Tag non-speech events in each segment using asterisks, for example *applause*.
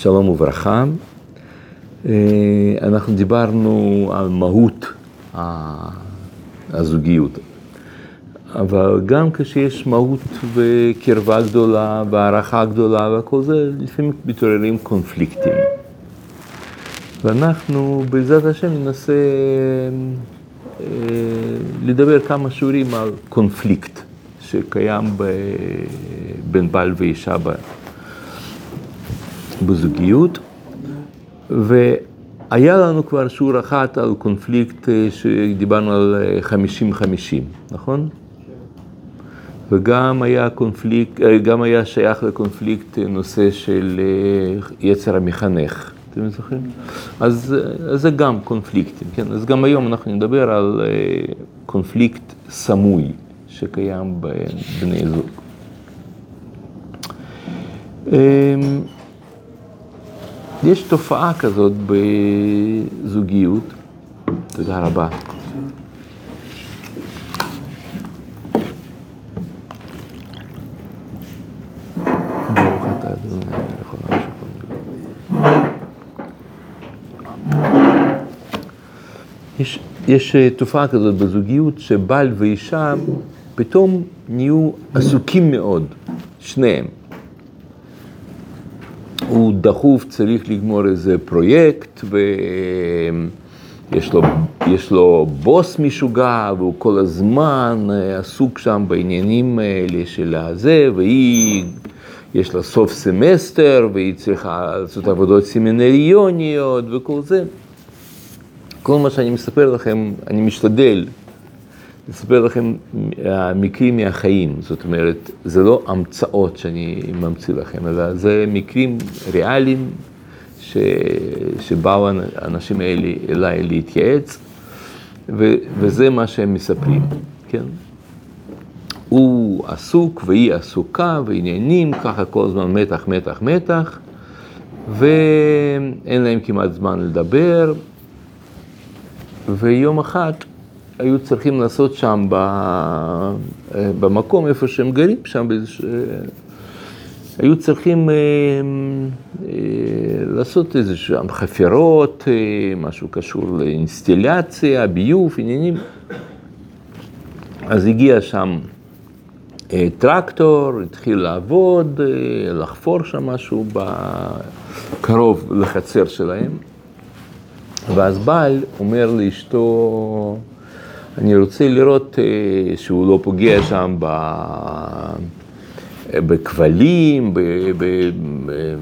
שלום וברכה. אנחנו דיברנו על מהות הזוגיות, אבל גם כשיש מהות וקרבה גדולה והערכה גדולה וכל זה, לפעמים מתעוררים קונפליקטים. ואנחנו בעזרת השם ננסה לדבר כמה שיעורים על קונפליקט שקיים בין בעל ואישה בזוגיות. והיה לנו כבר שיעור אחת על קונפליקט שדיברנו על 50-50, נכון? וגם היה קונפליקט, גם היה שייך לקונפליקט נושא של יצר המחנך. אתם זוכרים? אז זה גם קונפליקטים, כן? אז גם היום אנחנו נדבר על קונפליקט סמוי שקיים בין בני זוג. יש תופעה כזאת בזוגיות, תודה רבה. יש, יש תופעה כזאת בזוגיות שבעל ואישה פתאום נהיו עסוקים מאוד, שניהם. הוא דחוף, צריך לגמור איזה פרויקט, ויש לו, יש לו בוס משוגע, והוא כל הזמן עסוק שם בעניינים האלה של הזה, והיא, יש לה סוף סמסטר, והיא צריכה לעשות עבודות סמינריוניות וכל זה. כל מה שאני מספר לכם, אני משתדל לספר לכם מקרים מהחיים, זאת אומרת, זה לא המצאות שאני ממציא לכם, אלא זה מקרים ריאליים ש... שבאו האנשים האלה אליי להתייעץ, ו... וזה מה שהם מספרים, כן? הוא עסוק והיא עסוקה ועניינים, ככה כל הזמן מתח, מתח, מתח, ואין להם כמעט זמן לדבר, ויום אחד היו צריכים לעשות שם במקום איפה שהם גרים, שם באיזשהו... היו צריכים לעשות איזה שם חפירות, משהו קשור לאינסטילציה, ביוב, עניינים. אז הגיע שם טרקטור, התחיל לעבוד, לחפור שם משהו קרוב לחצר שלהם. ואז בעל אומר לאשתו, אני רוצה לראות שהוא לא פוגע שם בכבלים,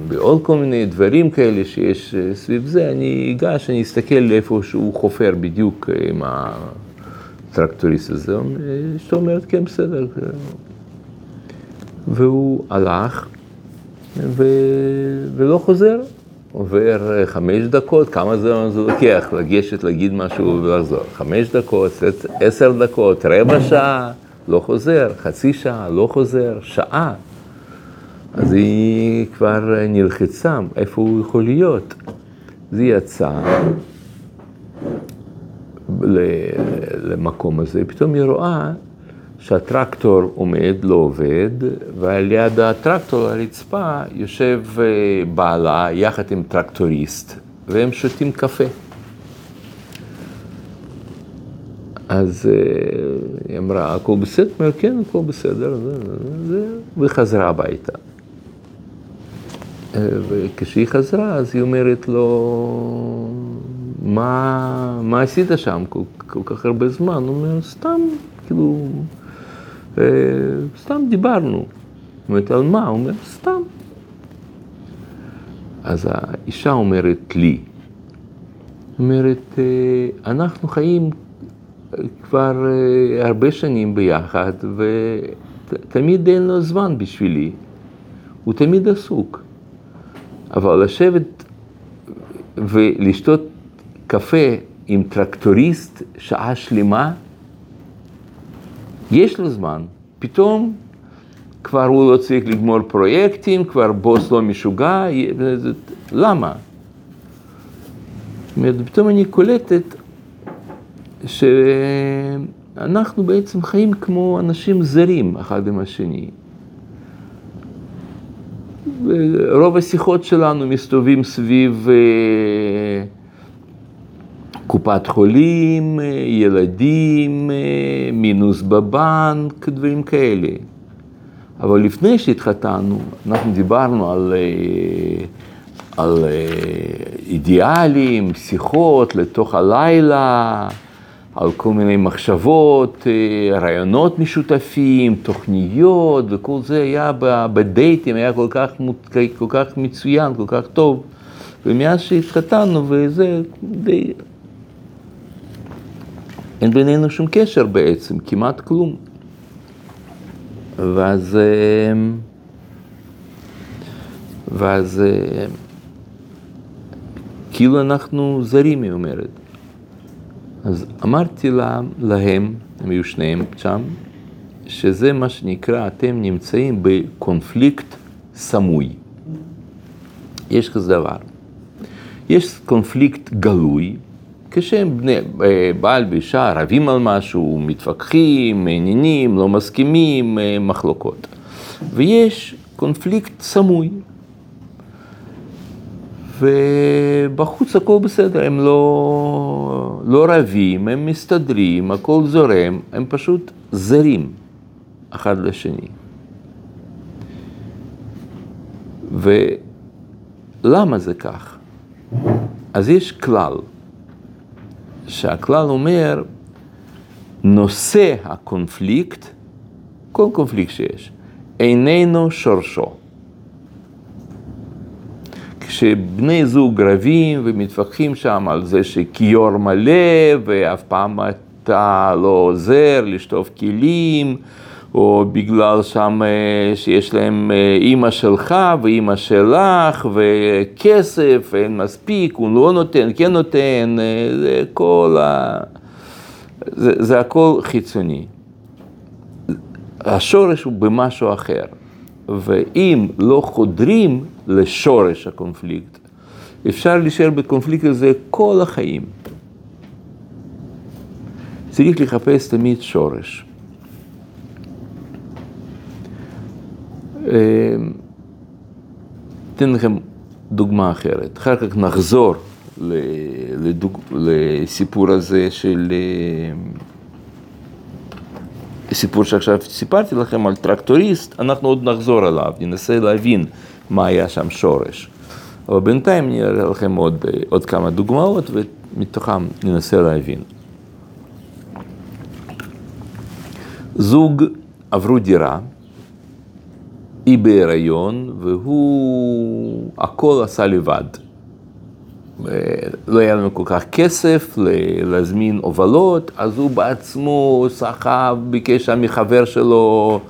בעוד כל מיני דברים כאלה שיש סביב זה, אני אגש, אני אסתכל איפה שהוא חופר בדיוק עם הטרקטוריסט הזה. אשתו אומרת, כן, בסדר. והוא הלך ולא חוזר. עובר חמש דקות, כמה זמן זה לוקח לגשת, להגיד משהו ולחזור? חמש דקות, עשר דקות, רבע שעה, לא חוזר, חצי שעה, לא חוזר, שעה. אז היא כבר נלחצה, איפה הוא יכול להיות? אז היא יצאה למקום הזה, פתאום היא רואה שהטרקטור עומד, לא עובד, ועל יד הטרקטור, הרצפה, יושב בעלה יחד עם טרקטוריסט, והם שותים קפה. אז היא אמרה, הכל בסדר? אמרה, כן, הכל בסדר, וחזרה הביתה. וכשהיא חזרה, אז היא אומרת לו, מה, מה עשית שם כל, כל כך הרבה זמן? הוא אומר, סתם, כאילו... סתם דיברנו. זאת אומרת, על מה? הוא אומר, סתם. אז האישה אומרת לי, אומרת, אנחנו חיים כבר הרבה שנים ביחד, ותמיד אין לו זמן בשבילי, הוא תמיד עסוק. אבל לשבת ולשתות קפה עם טרקטוריסט שעה שלמה, יש לו זמן, פתאום כבר הוא לא צריך לגמור פרויקטים, כבר בוס לא משוגע, למה? פתאום אני קולטת שאנחנו בעצם חיים כמו אנשים זרים אחד עם השני. רוב השיחות שלנו מסתובבים סביב קופת חולים, ילדים, מינוס בבנק, דברים כאלה. אבל לפני שהתחתנו, אנחנו דיברנו על, על אידיאלים, שיחות לתוך הלילה, על כל מיני מחשבות, רעיונות משותפים, תוכניות, וכל זה היה בדייטים, היה כל כך, כל כך מצוין, כל כך טוב. ומאז שהתחתנו, וזה די... אין בינינו שום קשר בעצם, כמעט כלום. ואז, ואז כאילו אנחנו זרים, היא אומרת. אז אמרתי לה, להם, הם היו שניהם שם, שזה מה שנקרא, אתם נמצאים בקונפליקט סמוי. יש כזה דבר. יש קונפליקט גלוי, כשהם בני, בעל ואישה רבים על משהו, מתווכחים, מעניינים, לא מסכימים, מחלוקות. ויש קונפליקט סמוי. ובחוץ הכל בסדר, הם לא, לא רבים, הם מסתדרים, הכל זורם, הם פשוט זרים אחד לשני. ולמה זה כך? אז יש כלל, שהכלל אומר, נושא הקונפליקט, כל קונפליקט שיש, איננו שורשו. כשבני זוג רבים ומתווכחים שם על זה שכיור מלא ואף פעם אתה לא עוזר לשטוף כלים, או בגלל שם שיש להם אימא שלך ואימא שלך וכסף, אין מספיק, הוא לא נותן, כן נותן, זה כל ה... זה, זה הכל חיצוני. השורש הוא במשהו אחר. ואם לא חודרים לשורש הקונפליקט, אפשר להישאר בקונפליקט הזה כל החיים. צריך לחפש תמיד שורש. אתן לכם דוגמה אחרת, אחר כך נחזור לדוג... לסיפור הזה של... סיפור שעכשיו סיפרתי לכם על טרקטוריסט, אנחנו עוד נחזור עליו, ננסה להבין מה היה שם שורש. אבל בינתיים אני אראה לכם עוד, עוד כמה דוגמאות ומתוכם ננסה להבין. זוג עברו דירה, היא בהיריון והוא הכל עשה לבד. לא היה לנו כל כך כסף להזמין הובלות, אז הוא בעצמו סחב, ביקש מחבר שלו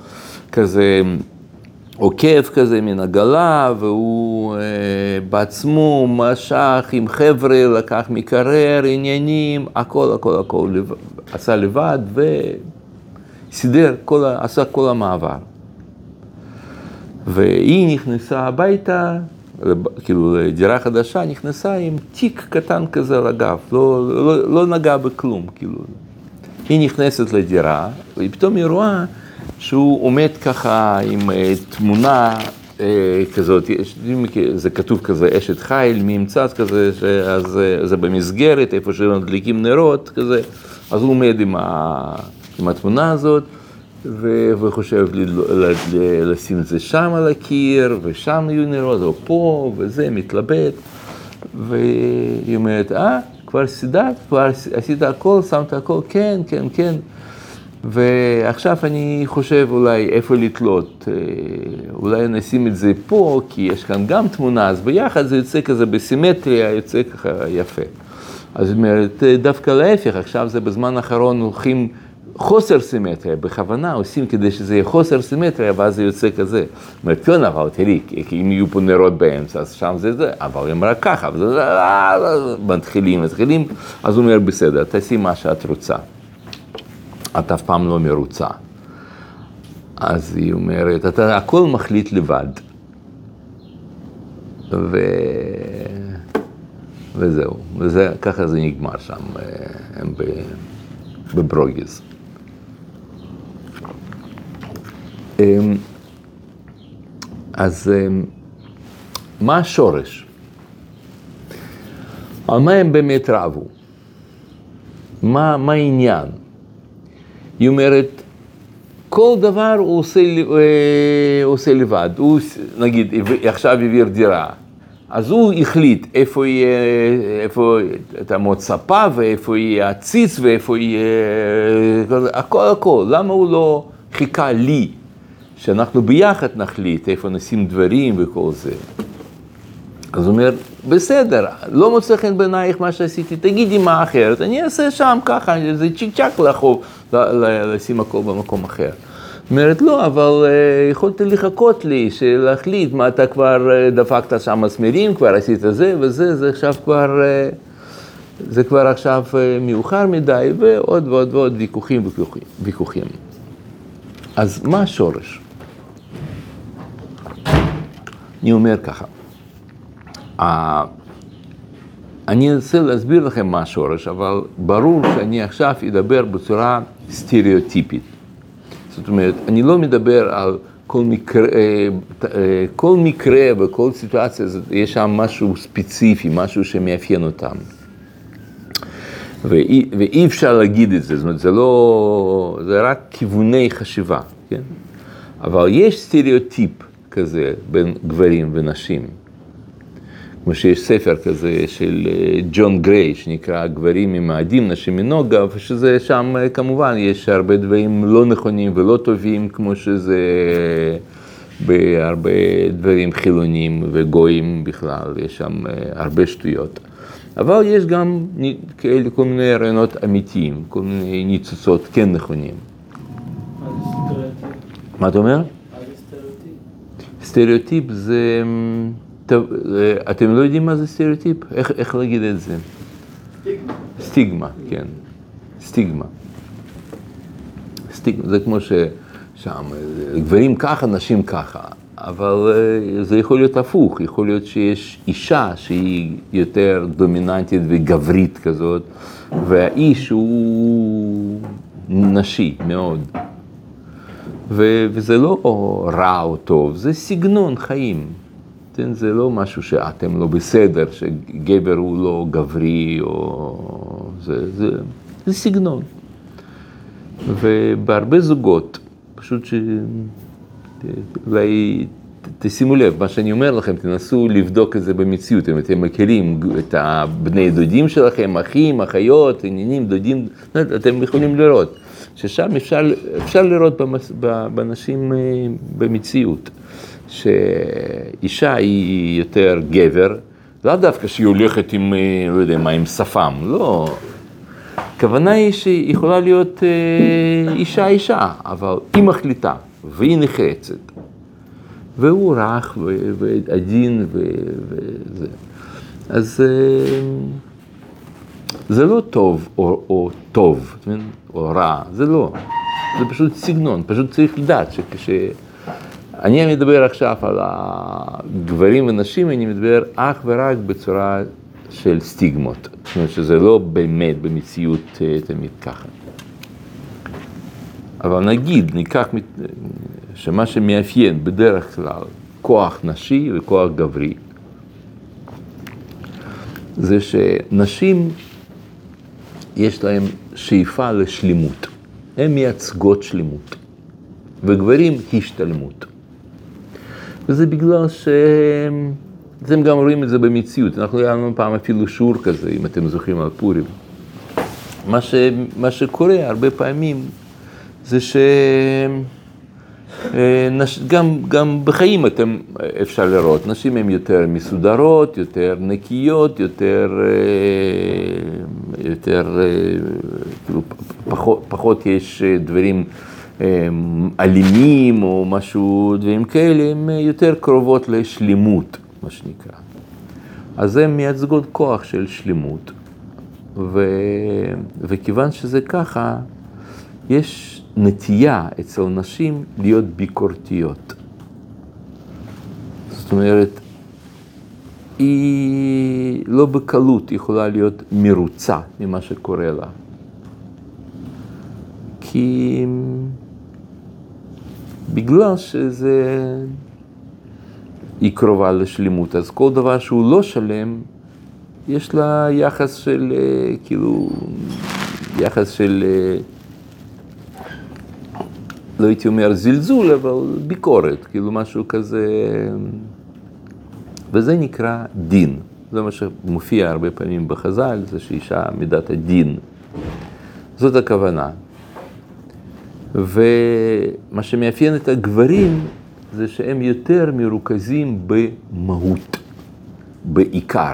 כזה עוקף כזה מן עגלה, והוא אה, בעצמו משך עם חבר'ה, לקח מקרר, עניינים, הכל, הכל, הכל, עשה לבד וסידר, כל, עשה כל המעבר. והיא נכנסה הביתה, כאילו לדירה חדשה, נכנסה עם תיק קטן כזה על הגב, לא, לא, לא נגע בכלום, כאילו. היא נכנסת לדירה, ופתאום היא רואה שהוא עומד ככה עם תמונה אה, כזאת, זה כתוב כזה אשת חיל, ממצץ כזה, אז זה במסגרת, איפה שמדליקים נרות כזה, אז הוא עומד עם, ה, עם התמונה הזאת. וחושב לשים את זה שם על הקיר, ושם יהיו נרות, או פה, וזה, מתלבט. והיא אומרת, אה, כבר סידרת, כבר עשית הכל, שמת הכל, כן, כן, כן. ועכשיו אני חושב אולי איפה לתלות, אה, אולי נשים את זה פה, כי יש כאן גם תמונה, אז ביחד זה יוצא כזה בסימטריה, יוצא ככה יפה. אז היא אומרת, דווקא להפך, עכשיו זה בזמן האחרון הולכים... חוסר סימטריה, בכוונה עושים כדי שזה יהיה חוסר סימטריה, ואז זה יוצא כזה. זאת אומרת, כן, אבל תראי, אם יהיו פה נרות באמצע, אז שם זה זה, אבל אם רק ככה, מתחילים, מתחילים, אז הוא אומר, בסדר, תעשי מה שאת רוצה. את אף פעם לא מרוצה. אז היא אומרת, אתה הכל מחליט לבד. ו... וזהו, וזה, ככה זה נגמר שם, הם בברוגיז. אז אמ, מה השורש? על מה הם באמת רבו? מה, מה העניין? היא אומרת, כל דבר הוא עושה, הוא אה, עושה לבד. הוא, נגיד, עכשיו העביר דירה, אז הוא החליט איפה יהיה, איפה תעמוד ספה, ואיפה יהיה עציץ, ואיפה יהיה... הכל הכל. למה הוא לא חיכה לי, שאנחנו ביחד נחליט איפה נשים דברים וכל זה? אז הוא אומר, בסדר, לא מוצא חן בעינייך מה שעשיתי, תגידי מה אחרת, אני אעשה שם ככה, זה צ'יק צ'אק לחוב, לשים הכל במקום אחר. אומרת, לא, אבל uh, יכולת לחכות לי, להחליט מה אתה כבר uh, דפקת שם מסמרים, כבר עשית זה וזה, זה עכשיו כבר, uh, זה כבר עכשיו uh, מאוחר מדי, ועוד ועוד ועוד ויכוחים ויכוחים. ויכוחים. אז מה השורש? אני אומר ככה, אני אנסה להסביר לכם מה השורש, אבל ברור שאני עכשיו אדבר בצורה סטריאוטיפית. זאת אומרת, אני לא מדבר על כל מקרה, אה, אה, כל מקרה וכל סיטואציה, יש שם משהו ספציפי, משהו שמאפיין אותם. ואי, ואי אפשר להגיד את זה, זאת אומרת, זה לא, זה רק כיווני חשיבה, כן? אבל יש סטריאוטיפ כזה בין גברים ונשים. כמו שיש ספר כזה של אה, ג'ון גריי, שנקרא גברים ממאדים, נשים מנוגה, ושזה שם אה, כמובן יש הרבה דברים לא נכונים ולא טובים, כמו שזה בהרבה דברים חילונים וגויים בכלל, יש שם אה, הרבה שטויות. אבל יש גם כאלה כל מיני רעיונות אמיתיים, כל מיני ניצוצות כן נכונים. מה אתה אומר? סטריאוטיפ זה... טוב, אה, אתם לא יודעים מה זה סטריאוטיפ? איך, איך להגיד את זה? סטיגמה. סטיגמה, כן. סטיגמה. סטיגמה, זה כמו ששם, גברים ככה, נשים ככה. אבל אה, זה יכול להיות הפוך, יכול להיות שיש אישה שהיא יותר דומיננטית וגברית כזאת, והאיש הוא נשי מאוד. ו- וזה לא רע או טוב, זה סגנון חיים. כן, זה לא משהו שאתם לא בסדר, שגבר הוא לא גברי, או... זה, זה, זה סגנון. ובהרבה זוגות, פשוט ש... אולי תשימו לב, מה שאני אומר לכם, תנסו לבדוק את זה במציאות, אם אתם מכירים את הבני דודים שלכם, אחים, אחיות, עניינים, דודים, אתם יכולים לראות, ששם אפשר, אפשר לראות במס, באנשים אה, במציאות. שאישה היא יותר גבר, לאו דווקא שהיא הולכת עם, אה, לא יודע מה, עם שפם, לא. הכוונה היא שהיא יכולה להיות אה, אישה אישה, אבל היא מחליטה, והיא נחרצת. והוא רך ועדין וזה. אז אה, זה לא טוב או, או טוב, או רע, זה לא. זה פשוט סגנון, פשוט צריך לדעת שכש... אני מדבר עכשיו על הגברים ונשים, אני מדבר אך ורק בצורה של סטיגמות. זאת אומרת שזה לא באמת במציאות אה, תמיד ככה. אבל נגיד, ניקח שמה שמאפיין בדרך כלל כוח נשי וכוח גברי, זה שנשים יש להן שאיפה לשלימות. הן מייצגות שלמות, וגברים השתלמות. וזה בגלל ש... אתם גם רואים את זה במציאות. אנחנו היה לנו פעם אפילו שיעור כזה, אם אתם זוכרים על פורים. מה, ש... מה שקורה הרבה פעמים זה ש... אה. גם, גם בחיים אתם, אפשר לראות, נשים הן יותר מסודרות, יותר נקיות, יותר, אה, יותר אה, כאילו, פחות, פחות יש דברים אלימים או משהו, דברים כאלה, הן יותר קרובות לשלמות, מה שנקרא. אז הן מייצגות כוח של שלמות, ו... וכיוון שזה ככה, יש נטייה אצל נשים להיות ביקורתיות. זאת אומרת, היא לא בקלות יכולה להיות מרוצה ממה שקורה לה. כי בגלל שזה היא קרובה לשלמות, אז כל דבר שהוא לא שלם, יש לה יחס של, אה, כאילו, יחס של, אה, לא הייתי אומר זלזול, אבל ביקורת, כאילו משהו כזה, וזה נקרא דין. זה מה שמופיע הרבה פעמים בחז"ל, זה שאישה מידת הדין. זאת הכוונה. ומה שמאפיין את הגברים זה שהם יותר מרוכזים במהות, בעיקר.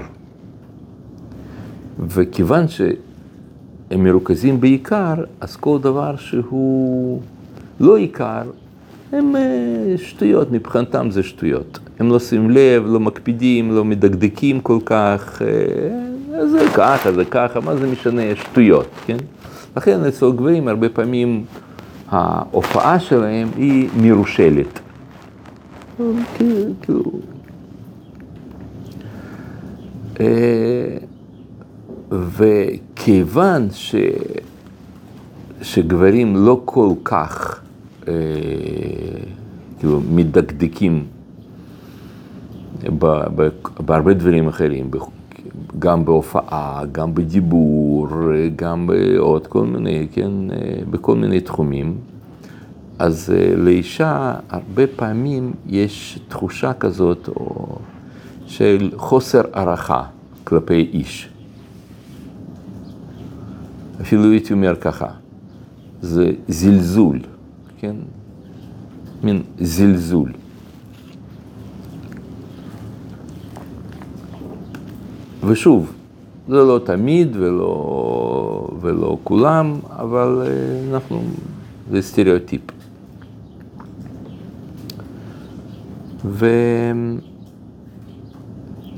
וכיוון שהם מרוכזים בעיקר, אז כל דבר שהוא לא עיקר, הם אה, שטויות, מבחינתם זה שטויות. הם לא שמים לב, לא מקפידים, לא מדקדקים כל כך, אה, זה ככה, זה ככה, מה זה משנה, שטויות, כן? לכן אצל גברים הרבה פעמים ההופעה שלהם היא מרושלת. כאילו... אה, וכיוון ש... שגברים לא כל כך כאילו מדקדקים בהרבה דברים אחרים, גם בהופעה, גם בדיבור, גם בעוד כל מיני, כן, בכל מיני תחומים. אז אה, לאישה הרבה פעמים יש תחושה כזאת או של חוסר הערכה כלפי איש. אפילו הייתי אומר ככה, זה זלזול, כן? מין זלזול. ושוב, זה לא תמיד ולא, ולא כולם, אבל אה, אנחנו, זה סטריאוטיפ. ו...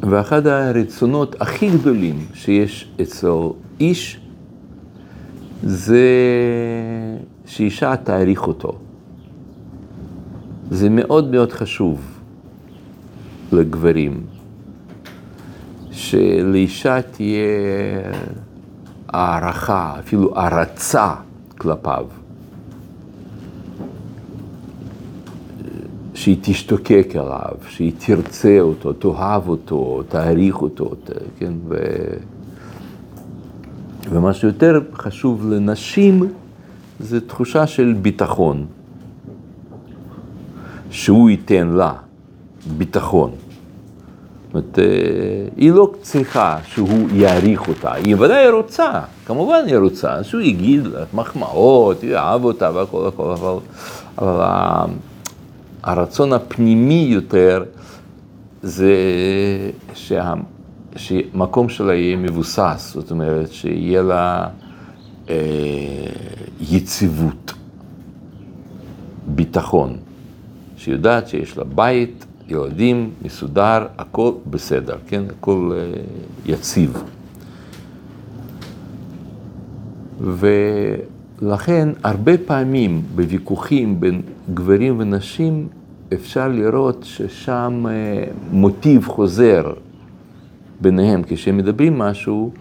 ואחד הרצונות הכי גדולים שיש אצל איש זה שאישה תעריך אותו. זה מאוד מאוד חשוב לגברים, שלאישה תהיה הערכה, אפילו הערצה כלפיו. שהיא תשתוקק אליו, שהיא תרצה אותו, תאהב אותו, תעריך אותו, כן? ו... ומה שיותר חשוב לנשים זה תחושה של ביטחון, שהוא ייתן לה ביטחון. זאת אומרת, אה, היא לא צריכה שהוא יעריך אותה, היא ודאי רוצה, כמובן היא רוצה, שהוא יגיד לה מחמאות, יאהב אותה והכל הכל, אבל, אבל הרצון הפנימי יותר זה שה, שמקום שלה יהיה מבוסס, זאת אומרת שיהיה לה אה, יציבות, ביטחון, שיודעת שיש לה בית, ילדים, מסודר, הכל בסדר, כן? הכל אה, יציב. ו... לכן הרבה פעמים בוויכוחים בין גברים ונשים אפשר לראות ששם אה, מוטיב חוזר ביניהם. כשהם מדברים משהו,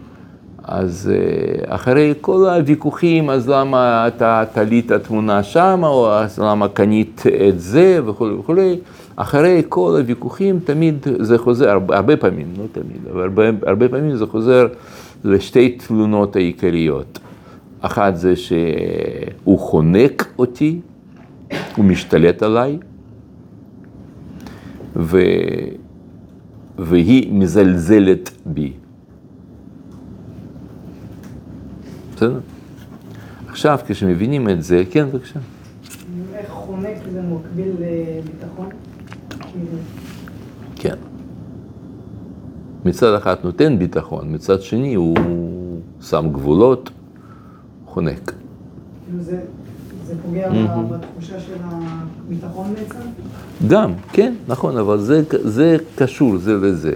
אז אה, אחרי כל הוויכוחים, אז למה אתה תלית תמונה שם, או אז למה קנית את זה וכולי וכולי. אחרי כל הוויכוחים תמיד זה חוזר, הרבה, פעמים, לא תמיד, אבל הרבה, הרבה פעמים זה חוזר לשתי תלונות העיקריות. אחת זה שהוא חונק אותי, הוא משתלט עליי, ו... והיא מזלזלת בי. בסדר? עכשיו, כשמבינים את זה, כן, בבקשה. איך חונק זה מקביל לביטחון? כן. מצד אחד נותן ביטחון, מצד שני הוא שם גבולות. חונק. זה, זה פוגע בתחושה של הביטחון בעצם? גם, כן, נכון, אבל זה, זה קשור זה לזה.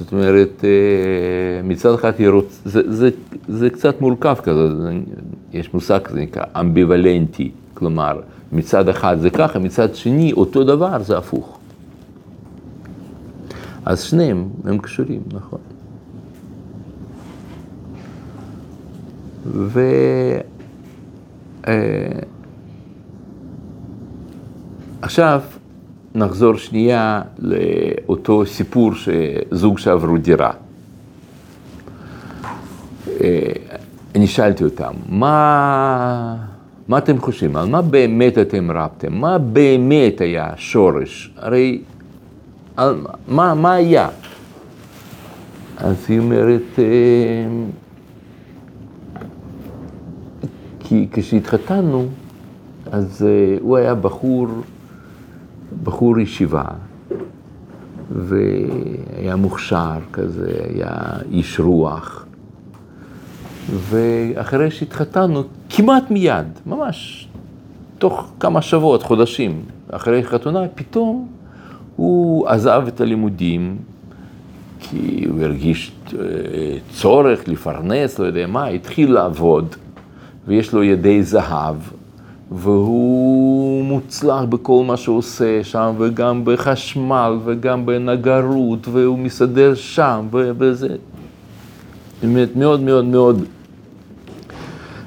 זאת אומרת, אה, מצד אחד רוצ... זה, זה, זה קצת מורכב כזה, יש מושג כזה נקרא אמביוולנטי, כלומר, מצד אחד זה ככה, מצד שני אותו דבר זה הפוך. אז שניהם הם קשורים, נכון. ו... אה, עכשיו, נחזור שנייה לאותו סיפור שזוג שעברו דירה. אה, אני שאלתי אותם, מה, מה אתם חושבים? על מה באמת אתם רבתם? מה באמת היה השורש? הרי על, מה, מה היה? אז היא אומרת, אה, כי כשהתחתנו, אז אה, הוא היה בחור, בחור ישיבה, והיה מוכשר כזה, היה איש רוח. ואחרי שהתחתנו, כמעט מיד, ממש תוך כמה שבועות, חודשים, אחרי חתונה, פתאום הוא עזב את הלימודים, כי הוא הרגיש אה, צורך לפרנס, לא יודע מה, התחיל לעבוד, ויש לו ידי זהב, והוא מוצלח בכל מה שהוא עושה שם, וגם בחשמל, וגם בנגרות, והוא מסדר שם, וזה. באמת מאוד מאוד מאוד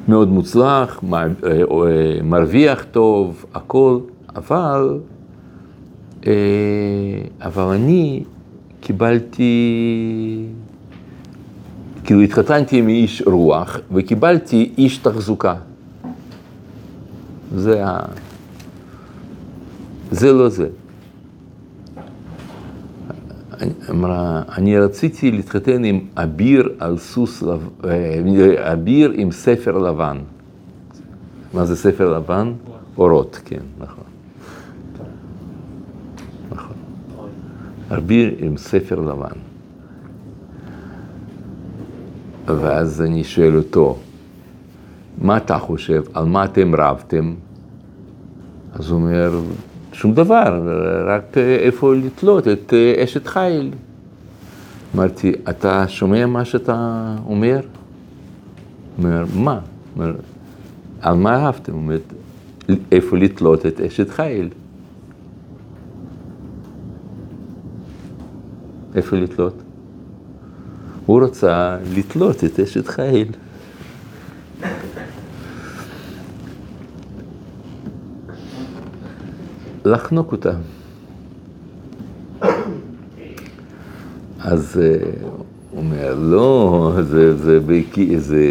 מאוד מוצלח, מרוויח טוב, הכל, אבל, אבל אני קיבלתי, כאילו התחתנתי עם איש רוח וקיבלתי איש תחזוקה. זה ה... זה לא זה. אמרה, אני רציתי להתחתן עם אביר על סוס, אה, אביר עם ספר לבן. מה זה ספר לבן? אורות, כן, נכון. נכון. אביר עם ספר לבן. ואז אני שואל אותו, מה אתה חושב, על מה אתם רבתם? אז הוא אומר, שום דבר, רק איפה לתלות את אשת חיל. אמרתי, אתה שומע מה שאתה אומר? אומר, מה? אומר, על מה אהבתם? הוא אומר, איפה לתלות את אשת חיל? איפה לתלות? הוא רצה לתלות את אשת חיל. לחנוק אותה. אז אה, הוא אומר, לא, זה, זה, זה, זה,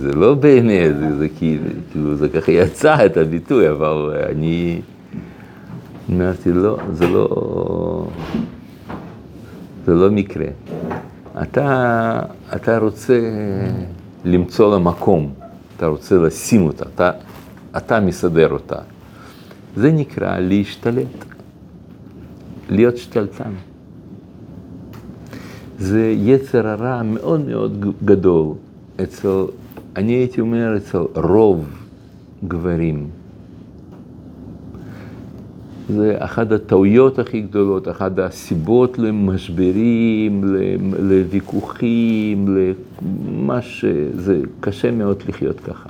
זה לא בעיני, זה, זה כאילו, זה ככה יצא את הביטוי, אבל אני אמרתי, לא, זה לא, זה לא מקרה. אתה, אתה רוצה למצוא לה מקום, אתה רוצה לשים אותה, אתה, אתה מסדר אותה. זה נקרא להשתלט, להיות שתלטן. זה יצר הרע מאוד מאוד גדול אצל, אני הייתי אומר אצל רוב גברים. זה אחת הטעויות הכי גדולות, אחת הסיבות למשברים, לוויכוחים, למה ש... זה קשה מאוד לחיות ככה.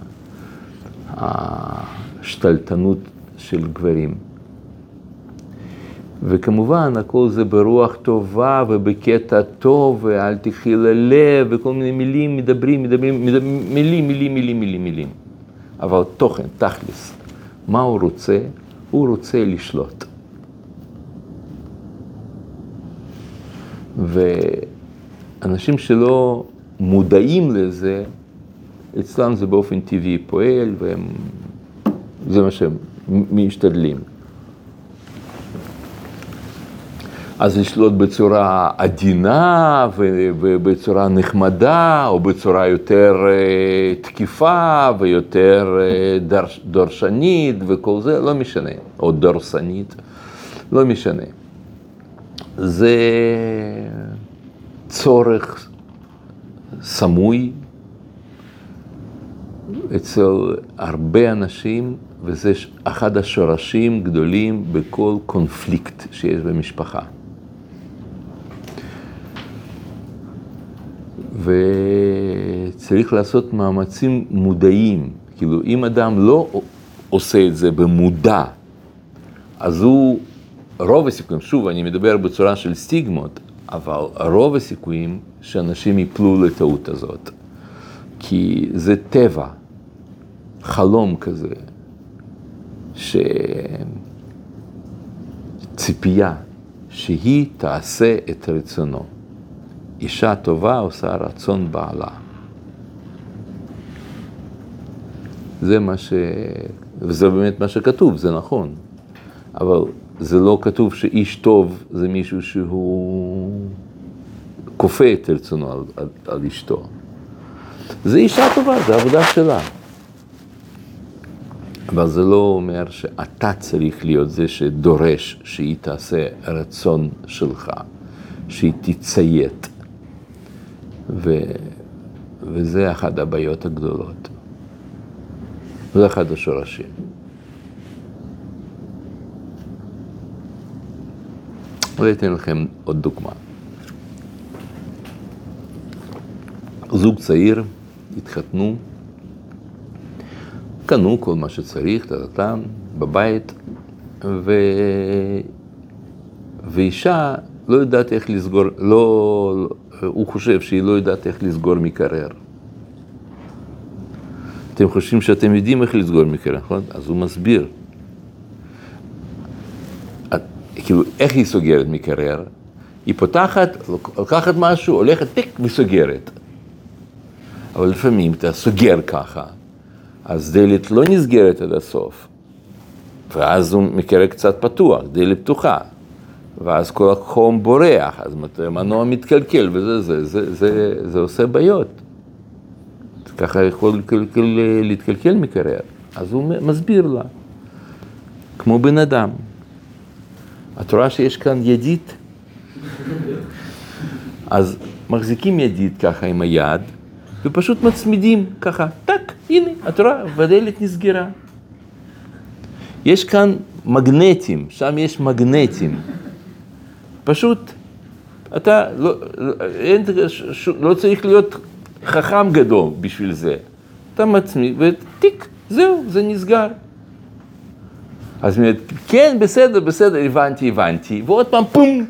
השתלטנות של גברים. וכמובן, הכל זה ברוח טובה ובקטע טוב, ואל תחי ללב, וכל מיני מילים, מדברים, מדברים, מדברים, מילים, מילים, מילים, מילים, מילים. אבל תוכן, תכלס, מה הוא רוצה? הוא רוצה לשלוט. ואנשים שלא מודעים לזה, אצלם זה באופן טבעי פועל, וזה מה שהם משתדלים. אז לשלוט בצורה עדינה ובצורה נחמדה, או בצורה יותר אה, תקיפה ויותר אה, דורשנית וכל זה, לא משנה, או דורסנית, לא משנה. זה צורך סמוי אצל הרבה אנשים וזה אחד השורשים גדולים בכל קונפליקט שיש במשפחה. וצריך לעשות מאמצים מודעים, כאילו אם אדם לא עושה את זה במודע, אז הוא, רוב הסיכויים, שוב, אני מדבר בצורה של סטיגמות, אבל רוב הסיכויים שאנשים יפלו לטעות הזאת, כי זה טבע, חלום כזה. שצעירים ציפייה שהיא תעשה את רצונו. אישה טובה עושה רצון בעלה. זה מה ש... וזה באמת מה שכתוב, זה נכון. אבל זה לא כתוב שאיש טוב זה מישהו שהוא כופה את רצונו על, על, על אשתו. זה אישה טובה, זה עבודה שלה. אבל זה לא אומר שאתה צריך להיות זה שדורש שהיא תעשה רצון שלך, שהיא תציית. ו... וזה אחת הבעיות הגדולות. זה אחד השורשים. אני אתן לכם עוד דוגמה. זוג צעיר, התחתנו, קנו כל מה שצריך, טטטם, בבית, ו... ואישה לא יודעת איך לסגור, לא, הוא חושב שהיא לא יודעת איך לסגור מקרר. אתם חושבים שאתם יודעים איך לסגור מקרר, נכון? אז הוא מסביר. כאילו, איך היא סוגרת מקרר? היא פותחת, לוקחת משהו, הולכת, פיק, וסוגרת. אבל לפעמים אתה סוגר ככה, אז דלת לא נסגרת עד הסוף, ואז הוא מקרר קצת פתוח, דלת פתוחה, ואז כל החום בורח, אז מנוע מתקלקל, וזה זה, זה, זה, זה עושה בעיות. ככה יכול להתקלקל מקרר. אז הוא מסביר לה, כמו בן אדם. את רואה שיש כאן ידית? אז מחזיקים ידית ככה עם היד, ופשוט מצמידים ככה, טק, הנה, את רואה, והדלת נסגרה. יש כאן מגנטים, שם יש מגנטים. פשוט, אתה לא, אין, לא צריך להיות חכם גדול בשביל זה. אתה מצמיד וטיק, זהו, זה נסגר. אז היא אומרת, כן, בסדר, בסדר, הבנתי, הבנתי, ועוד פעם, פום.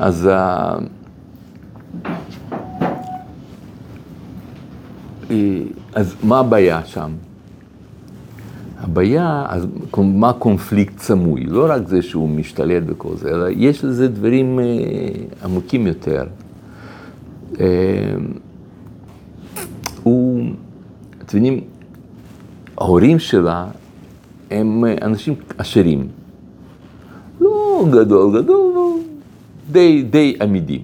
אז, אה, אז מה הבעיה שם? הבעיה, אז מה קונפליקט סמוי? לא רק זה שהוא משתלט וכל זה, אלא יש לזה דברים אה, עמוקים יותר. אה, הוא, אתם יודעים, ההורים שלה הם אנשים עשירים. לא גדול גדול, לא, די, די עמידים.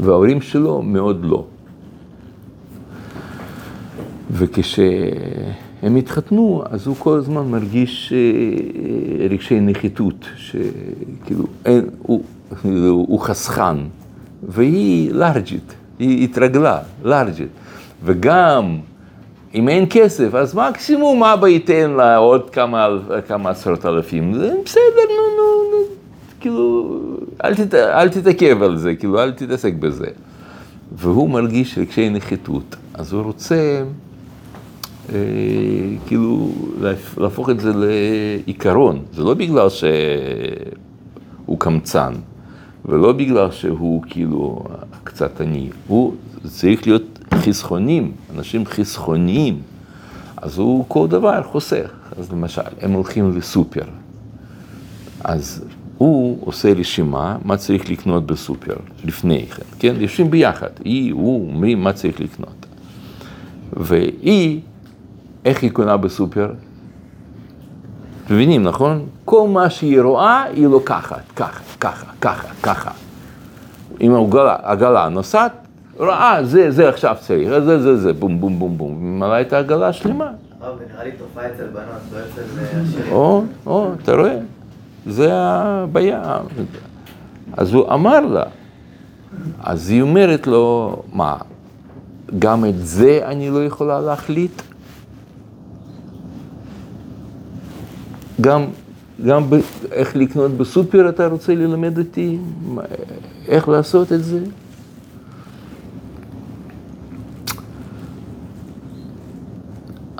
וההורים שלו מאוד לא. וכשהם התחתנו, אז הוא כל הזמן מרגיש אה, רגשי נחיתות, שכאילו, אין, הוא, הוא חסכן, והיא לארג'ית. היא התרגלה, לארג'ית. וגם אם אין כסף, אז מקסימום אבא ייתן לה עוד כמה, כמה עשרות אלפים. זה בסדר, נו, נו, נו, כאילו, אל, תת, אל תתעכב על זה, כאילו, אל תתעסק בזה. והוא מרגיש רגשי נחיתות, אז הוא רוצה, אה, כאילו, להפוך את זה לעיקרון. זה לא בגלל שהוא קמצן. ולא בגלל שהוא כאילו קצת עני, הוא צריך להיות חסכונים, אנשים חסכוניים, אז הוא כל דבר חוסך. אז למשל, הם הולכים לסופר, אז הוא עושה רשימה מה צריך לקנות בסופר לפני כן, כן? יושבים ביחד, היא, הוא, אומרים מה צריך לקנות. והיא, איך היא קונה בסופר? מבינים, נכון? כל מה שהיא רואה, היא לוקחת, ככה, ככה, ככה, ככה. אם העגלה, נוסעת, רואה, זה, זה עכשיו צריך, זה, זה, זה, בום, בום, בום, בום, ממלאה את העגלה השלמה. נראה לי תופעה אצל בנות, לא אצל עשירים. או, או, אתה רואה? זה הבעיה. אז הוא אמר לה, אז היא אומרת לו, מה, גם את זה אני לא יכולה להחליט? גם, גם ב, איך לקנות בסופר אתה רוצה ללמד אותי? איך לעשות את זה?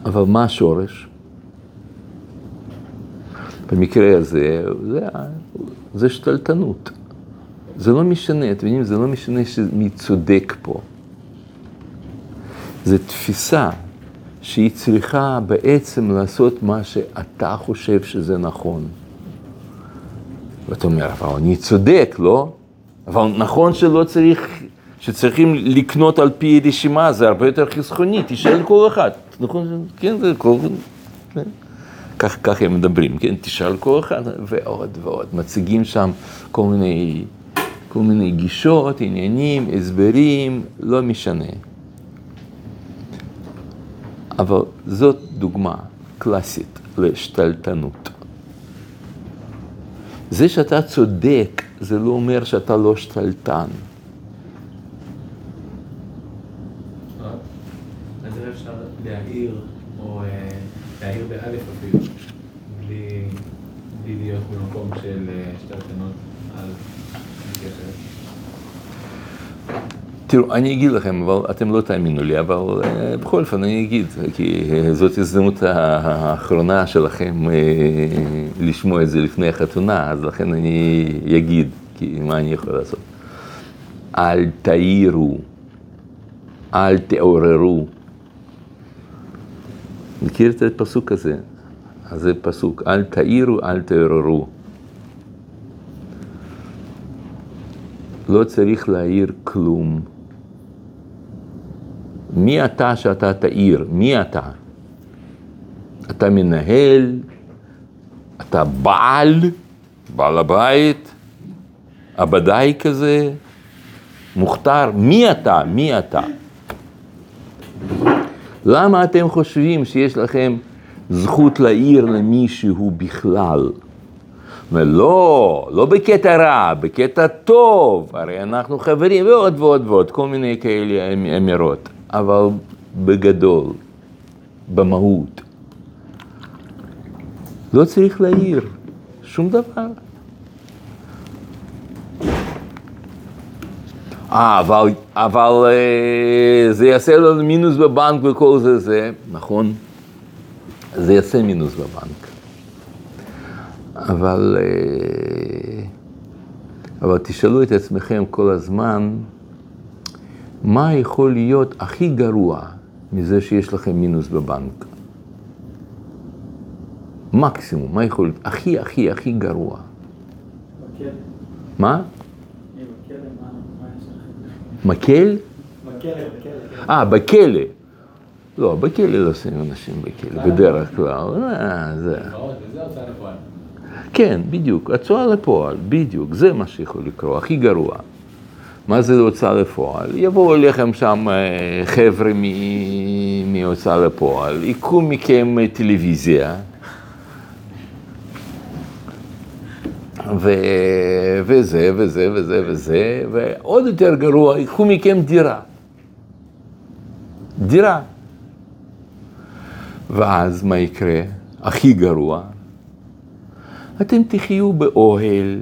אבל מה השורש? במקרה הזה, זה, זה שתלטנות. זה לא משנה, אתם מבינים? זה לא משנה מי צודק פה. זה תפיסה שהיא צריכה בעצם לעשות מה שאתה חושב שזה נכון. ואתה אומר, אבל אני צודק, לא? אבל נכון שלא צריך, שצריכים לקנות על פי רשימה, זה הרבה יותר חסכוני, תשאל כל אחד. נכון? כן, זה כל... כך, כך הם מדברים, כן? תשאל כל אחד, ועוד ועוד. מציגים שם כל מיני, כל מיני גישות, עניינים, הסברים, לא משנה. אבל זאת דוגמה קלאסית לשתלטנות. זה שאתה צודק, זה לא אומר שאתה לא שתלטן. אפשר להעיר, או אה, להעיר באלף אפילו, בלי בלי להיות במקום של אה, שתלטנות על קשר. תראו, אני אגיד לכם, אבל אתם לא תאמינו לי, אבל אה, בכל אופן אני אגיד, כי אה, זאת הזדמנות האחרונה שלכם אה, לשמוע את זה לפני החתונה, אז לכן אני אגיד, כי מה אני יכול לעשות? אל תעירו, אל תעוררו. מכיר את הפסוק הזה? אז זה פסוק, אל תעירו, אל תעוררו. לא צריך להעיר כלום. מי אתה שאתה תעיר? מי אתה? אתה מנהל? אתה בעל? בעל הבית? עבדאי כזה? מוכתר? מי אתה? מי אתה? למה אתם חושבים שיש לכם זכות להעיר למישהו בכלל? ולא, לא בקטע רע, בקטע טוב, הרי אנחנו חברים ועוד ועוד ועוד, כל מיני כאלה אמ- אמירות, אבל בגדול, במהות. לא צריך להעיר שום דבר. אה, אבל, אבל אה, זה יעשה לנו מינוס בבנק וכל זה, זה, נכון, זה יעשה מינוס בבנק. אבל, אה, אבל תשאלו את עצמכם כל הזמן, מה יכול להיות הכי גרוע מזה שיש לכם מינוס בבנק? מקסימום, מה יכול להיות הכי הכי הכי גרוע? בכלא. מה? אה? מקל? אה, בכלא. לא, בכלא לא שמים אנשים בכלא, בדרך כלל. אה, זה... כן, בדיוק, הוצאה לפועל, בדיוק, זה מה שיכול לקרות, הכי גרוע. מה זה הוצאה לפועל? יבואו אליכם שם אה, חבר'ה מהוצאה לפועל, ייקחו מכם אה, טלוויזיה, ו... וזה וזה וזה וזה, ועוד יותר גרוע, ייקחו מכם דירה. דירה. ואז מה יקרה? הכי גרוע, אתם תחיו באוהל,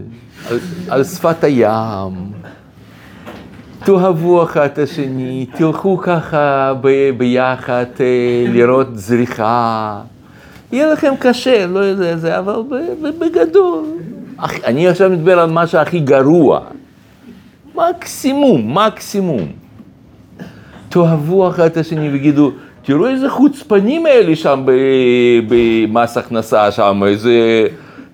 על, על שפת הים, תאהבו אחד את השני, תלכו ככה ב, ביחד אה, לראות זריחה. יהיה לכם קשה, לא יודע זה, אבל בגדול. אני עכשיו מדבר על מה שהכי גרוע. מקסימום, מקסימום. תאהבו אחד את השני ויגידו, תראו איזה חוצפנים האלה שם במס הכנסה שם, איזה,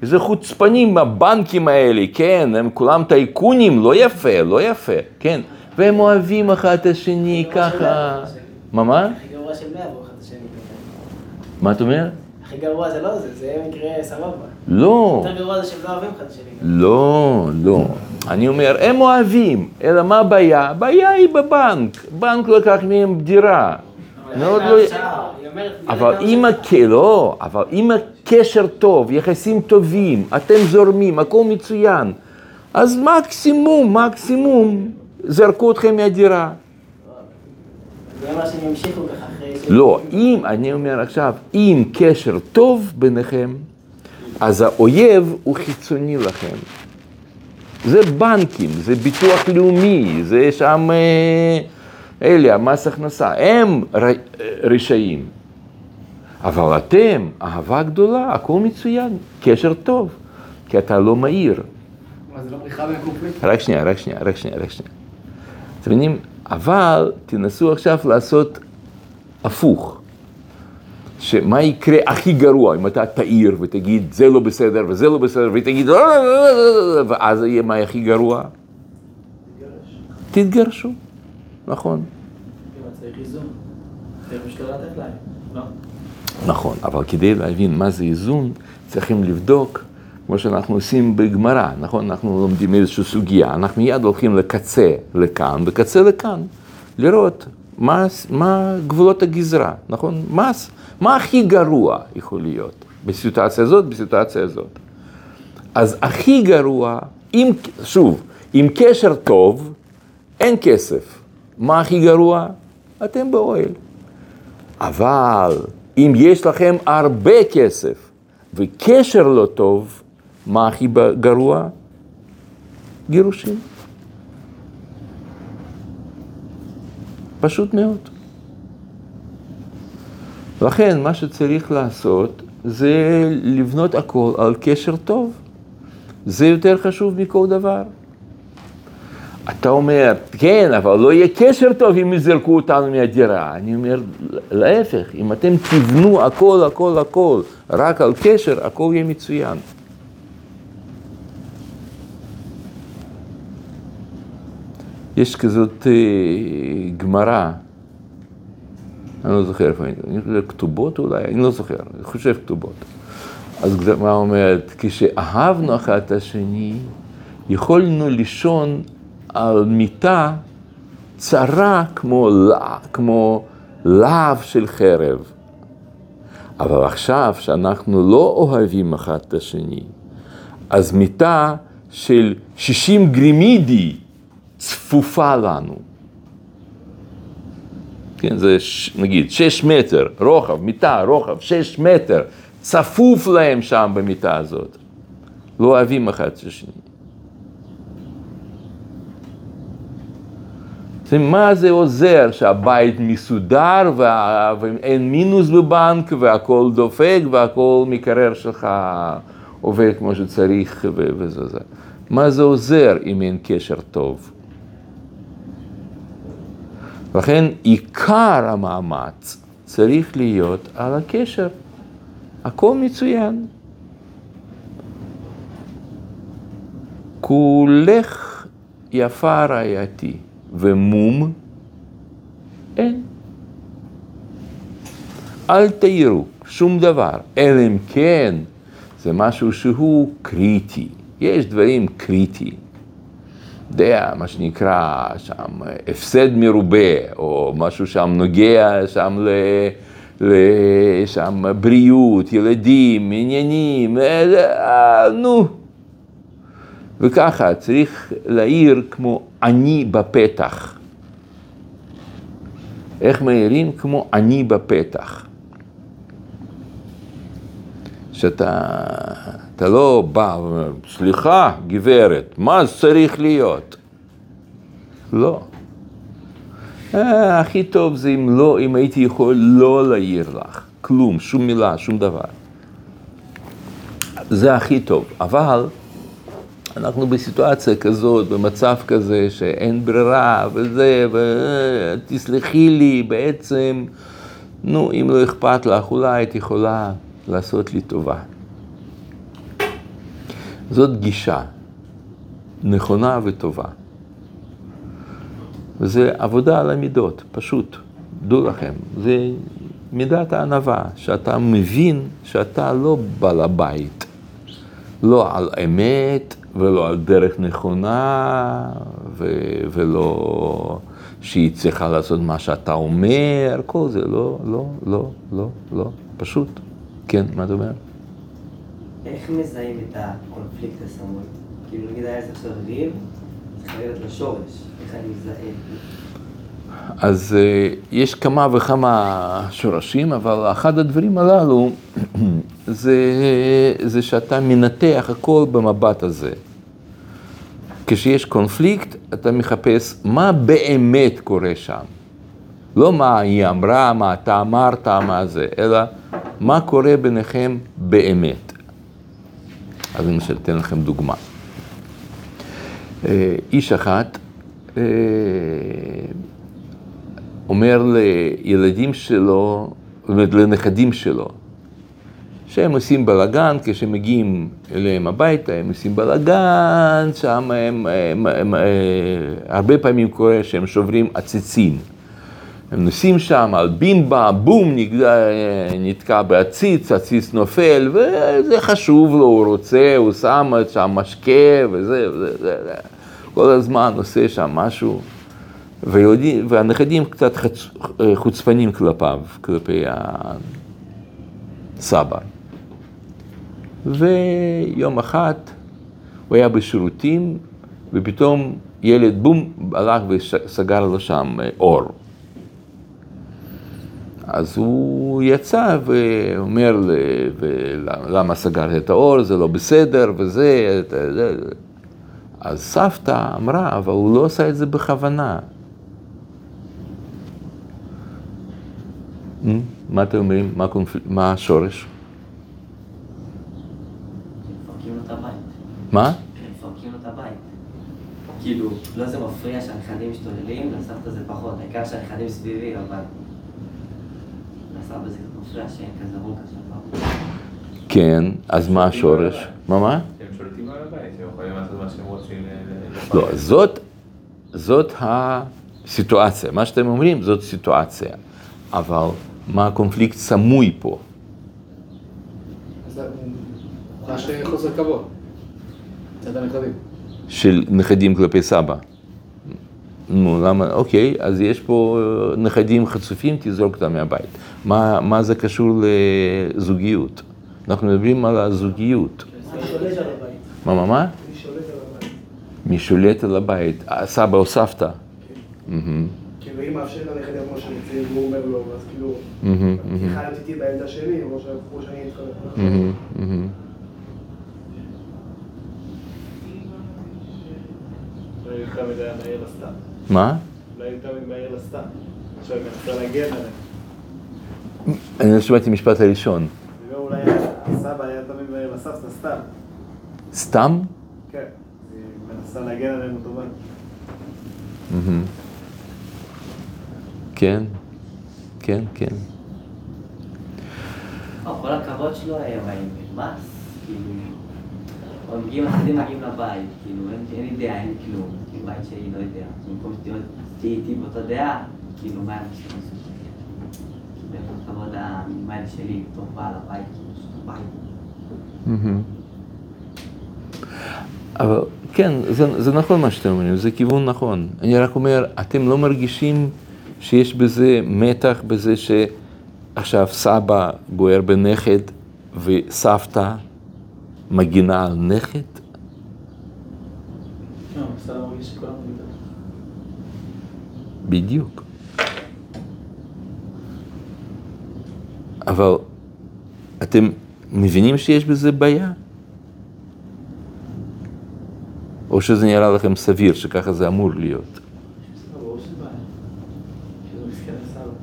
איזה חוצפנים הבנקים האלה, כן, הם כולם טייקונים, לא יפה, לא יפה, כן, והם אוהבים אחד את השני ככה, מה מה? הכי גרוע שהם לא יעברו אחד את השני. מה אתה אומר? הכי גרוע זה לא זה, זה מקרה סבבה. לא, יותר גרוע זה שהם לא אוהבים אחד את השני. לא, לא. אני אומר, הם אוהבים, אלא מה הבעיה? הבעיה היא בבנק, בנק לקח מהם דירה. מאוד לא... אומרת, אבל אם. לא, אבל אם הקשר טוב, יחסים טובים, אתם זורמים, הכל מצוין, אז מקסימום, מקסימום, זרקו אתכם מהדירה. לא, אם, אני אומר עכשיו, אם קשר טוב ביניכם, אז האויב הוא חיצוני לכם. זה בנקים, זה ביטוח לאומי, זה שם אה, אלה, המס הכנסה, הם רשעים. אבל אתם, אהבה גדולה, הכל מצוין, קשר טוב, כי אתה לא מהיר. מה, זה לא בריחה בין קונפליקט? רק שנייה, רק שנייה, רק שנייה, רק שנייה. אתם מבינים? אבל תנסו עכשיו לעשות הפוך. שמה יקרה הכי גרוע אם אתה תעיר ותגיד זה לא בסדר וזה לא בסדר ותגיד "לא, לא, לא, לא, לא", ואז יהיה מה הכי גרוע? תתגרשו, נכון. לא? נכון, אבל כדי להבין מה זה איזון, צריכים לבדוק, כמו שאנחנו עושים בגמרא, נכון? אנחנו לומדים איזושהי סוגיה, אנחנו מיד הולכים לקצה לכאן וקצה לכאן, לראות מה, מה גבולות הגזרה, נכון? מה, מה הכי גרוע יכול להיות בסיטואציה הזאת, בסיטואציה הזאת. אז הכי גרוע, אם, שוב, עם קשר טוב, אין כסף. מה הכי גרוע? אתם באוהל. אבל אם יש לכם הרבה כסף וקשר לא טוב, מה הכי גרוע? גירושים. פשוט מאוד. לכן מה שצריך לעשות זה לבנות הכל על קשר טוב. זה יותר חשוב מכל דבר. אתה אומר, כן, אבל לא יהיה קשר טוב אם יזרקו אותנו מהדירה. אני אומר, להפך, אם אתם תבנו הכל, הכל, הכל, רק על קשר, הכל יהיה מצוין. יש כזאת אה, גמרא, אני לא זוכר איפה, חושב כתובות אולי, אני לא זוכר, אני חושב כתובות. אז מה אומרת? כשאהבנו אחד את השני, יכולנו לישון על מיטה צרה כמו, כמו להב של חרב. אבל עכשיו שאנחנו לא אוהבים אחד את השני, אז מיטה של 60 גרימידי צפופה לנו. כן, זה נגיד 6 מטר רוחב, מיטה רוחב 6 מטר, צפוף להם שם במיטה הזאת. לא אוהבים אחד את השני. מה זה עוזר שהבית מסודר ואין מינוס בבנק והכל דופק והכל מקרר שלך עובד כמו שצריך וזה זה. מה זה עוזר אם אין קשר טוב? לכן עיקר המאמץ צריך להיות על הקשר. הכל מצוין. כולך יפה רעייתי. ומום אין. אל תעירו שום דבר, אלא אם כן זה משהו שהוא קריטי. יש דברים קריטיים. יודע, מה שנקרא שם הפסד מרובה, או משהו שם נוגע שם ל... לשם בריאות, ילדים, עניינים, אה, נו. וככה צריך להעיר כמו אני בפתח. איך מעירים? כמו אני בפתח. שאתה אתה לא בא ואומר, סליחה, גברת, מה צריך להיות? לא. אה, הכי טוב זה אם לא, אם הייתי יכול לא להעיר לך, כלום, שום מילה, שום דבר. זה הכי טוב, אבל אנחנו בסיטואציה כזאת, במצב כזה שאין ברירה וזה, ותסלחי לי, בעצם, נו, אם לא אכפת לך, אולי את יכולה לעשות לי טובה. זאת גישה נכונה וטובה. וזה עבודה על המידות, פשוט. דעו לכם, זה מידת הענווה, שאתה מבין שאתה לא בעל הבית, לא על אמת, ולא על דרך נכונה, ו- ולא שהיא צריכה לעשות מה שאתה אומר, כל זה, לא, לא, לא, לא, לא, פשוט. כן, מה אתה אומר? איך מזהים את הקונפליקט הסמוי? כאילו נגיד היה איזה ריב, צריך לרדת לשורש, איך אני מזהה? אז uh, יש כמה וכמה שורשים, אבל אחד הדברים הללו *clears throat* זה, זה שאתה מנתח הכל במבט הזה. כשיש קונפליקט, אתה מחפש מה באמת קורה שם. לא מה היא אמרה, מה אתה אמרת, מה זה, אלא מה קורה ביניכם באמת. אז אני אתן לכם דוגמה. אה, איש אחת אה, אומר לילדים שלו, זאת אומרת, לנכדים שלו, שהם עושים בלאגן, כשמגיעים אליהם הביתה, הם עושים בלאגן, שם הם, הם, הם, הם, הרבה פעמים קורה שהם שוברים עציצים. הם נוסעים שם על בימבה, בום, נגדע, נתקע בעציץ, עציץ נופל, וזה חשוב לו, הוא רוצה, הוא שם שם משקה וזה, וזה, זה, זה. כל הזמן עושה שם משהו. ויהודים, והנכדים קצת חצ... חוצפנים כלפיו, כלפי הסבא. ויום אחד הוא היה בשירותים, ופתאום ילד בום, הלך וסגר לו שם אור. אז הוא יצא ואומר, למה סגרת את האור, זה לא בסדר וזה, אז סבתא אמרה, אבל הוא לא עשה את זה בכוונה. מה אתם אומרים? מה, קונפל... מה השורש? מה? מפרקים לו את הבית. כאילו, לא זה מפריע שהנכדים משתוללים, לסבתא זה פחות, העיקר שהנכדים סביבי, אבל... לסבא זה קצת מפריע שאין כזה רוק עכשיו. כן, אז מה השורש? מה מה? הם שולטים על הבית, הם יכולים לעשות מה שהם רוצים. לא, זאת, זאת הסיטואציה. מה שאתם אומרים זאת סיטואציה. אבל מה הקונפליקט סמוי פה? אז חש חוסר כבוד. מצד הנכדים. של נכדים כלפי סבא. נו, למה, אוקיי, אז יש פה נכדים חצופים, תזרוק אותם מהבית. מה, מה זה קשור לזוגיות? אנחנו מדברים על הזוגיות. מה, מה, מה? מי שולט על הבית? מי שולט על הבית? סבא או סבתא? מהמם, כאילו אם מאפשר לנכדים כמו שרוצים, והוא אומר לו, אז כאילו, איתי בעמדה שלי, או שאני לסתם. מה? אולי מדי מהיר לסתם. עכשיו היא מנסה להגן עליהם. אני לא שמעתי משפט הראשון. גם אולי הסבא היה תמיד לסבתא סתם. סתם? כן. היא מנסה להגן עלינו טובה. כן, כן, כן. לא, כל הכבוד שלו היה באים מס, כאילו... או מגיעים, החדים מגיעים לבית, כאילו, אין אין לי דעה, אין כלום. כאילו, בית שלי לא יודע. במקום שתהיה איתי באותה דעה, כאילו, מה אני חושב הכבוד המינימלי שלי, בתור בעל הבית, בית. אבל כן, זה, זה נכון מה שאתם אומרים, זה כיוון נכון. אני רק אומר, אתם לא מרגישים שיש בזה מתח, בזה שעכשיו סבא בוער בנכד וסבתא מגינה על נכד? לא. בדיוק. אבל אתם מבינים שיש בזה בעיה? או שזה נראה לכם סביר שככה זה אמור להיות?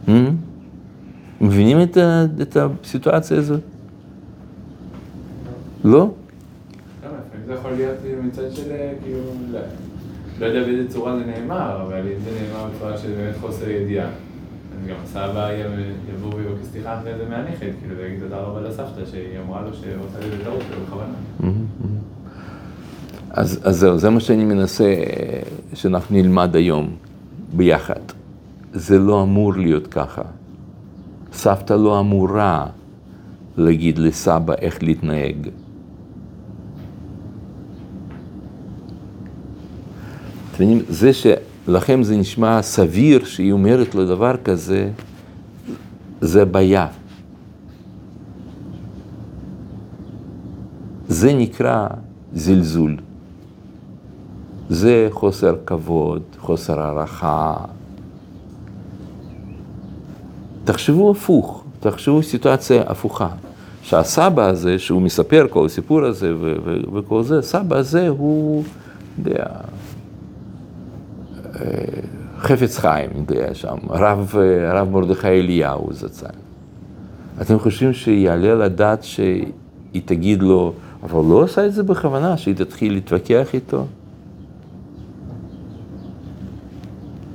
Hmm? מבינים את, ה, את הסיטואציה הזאת? לא? זה יכול להיות מצד של כאילו, לא- לא יודע באיזה צורה זה נאמר, אבל אם זה נאמר בצורה של באמת חוסר ידיעה, אז גם הסבא יבוא ויבקש סליחה אחרי זה מהנכד, כאילו, ויגיד תודה רבה לסבתא שהיא אמרה לו שרוצה לי בטעות שלו בכוונה. אז, אז זהו, זה מה שאני מנסה אה, שאנחנו נלמד היום ביחד. זה לא אמור להיות ככה. סבתא לא אמורה להגיד לסבא איך להתנהג. זה שלכם זה נשמע סביר שהיא אומרת לו דבר כזה, זה בעיה. זה נקרא זלזול. זה חוסר כבוד, חוסר הערכה. תחשבו הפוך, תחשבו סיטואציה הפוכה. שהסבא הזה, שהוא מספר כל הסיפור הזה וכל זה, סבא הזה הוא, יודע, חפץ חיים, יודע, שם, אה, הרב מרדכי אליהו זצ"ל. אתם חושבים שיעלה על הדעת שהיא תגיד לו, אבל הוא לא עשה את זה בכוונה, שהיא תתחיל להתווכח איתו?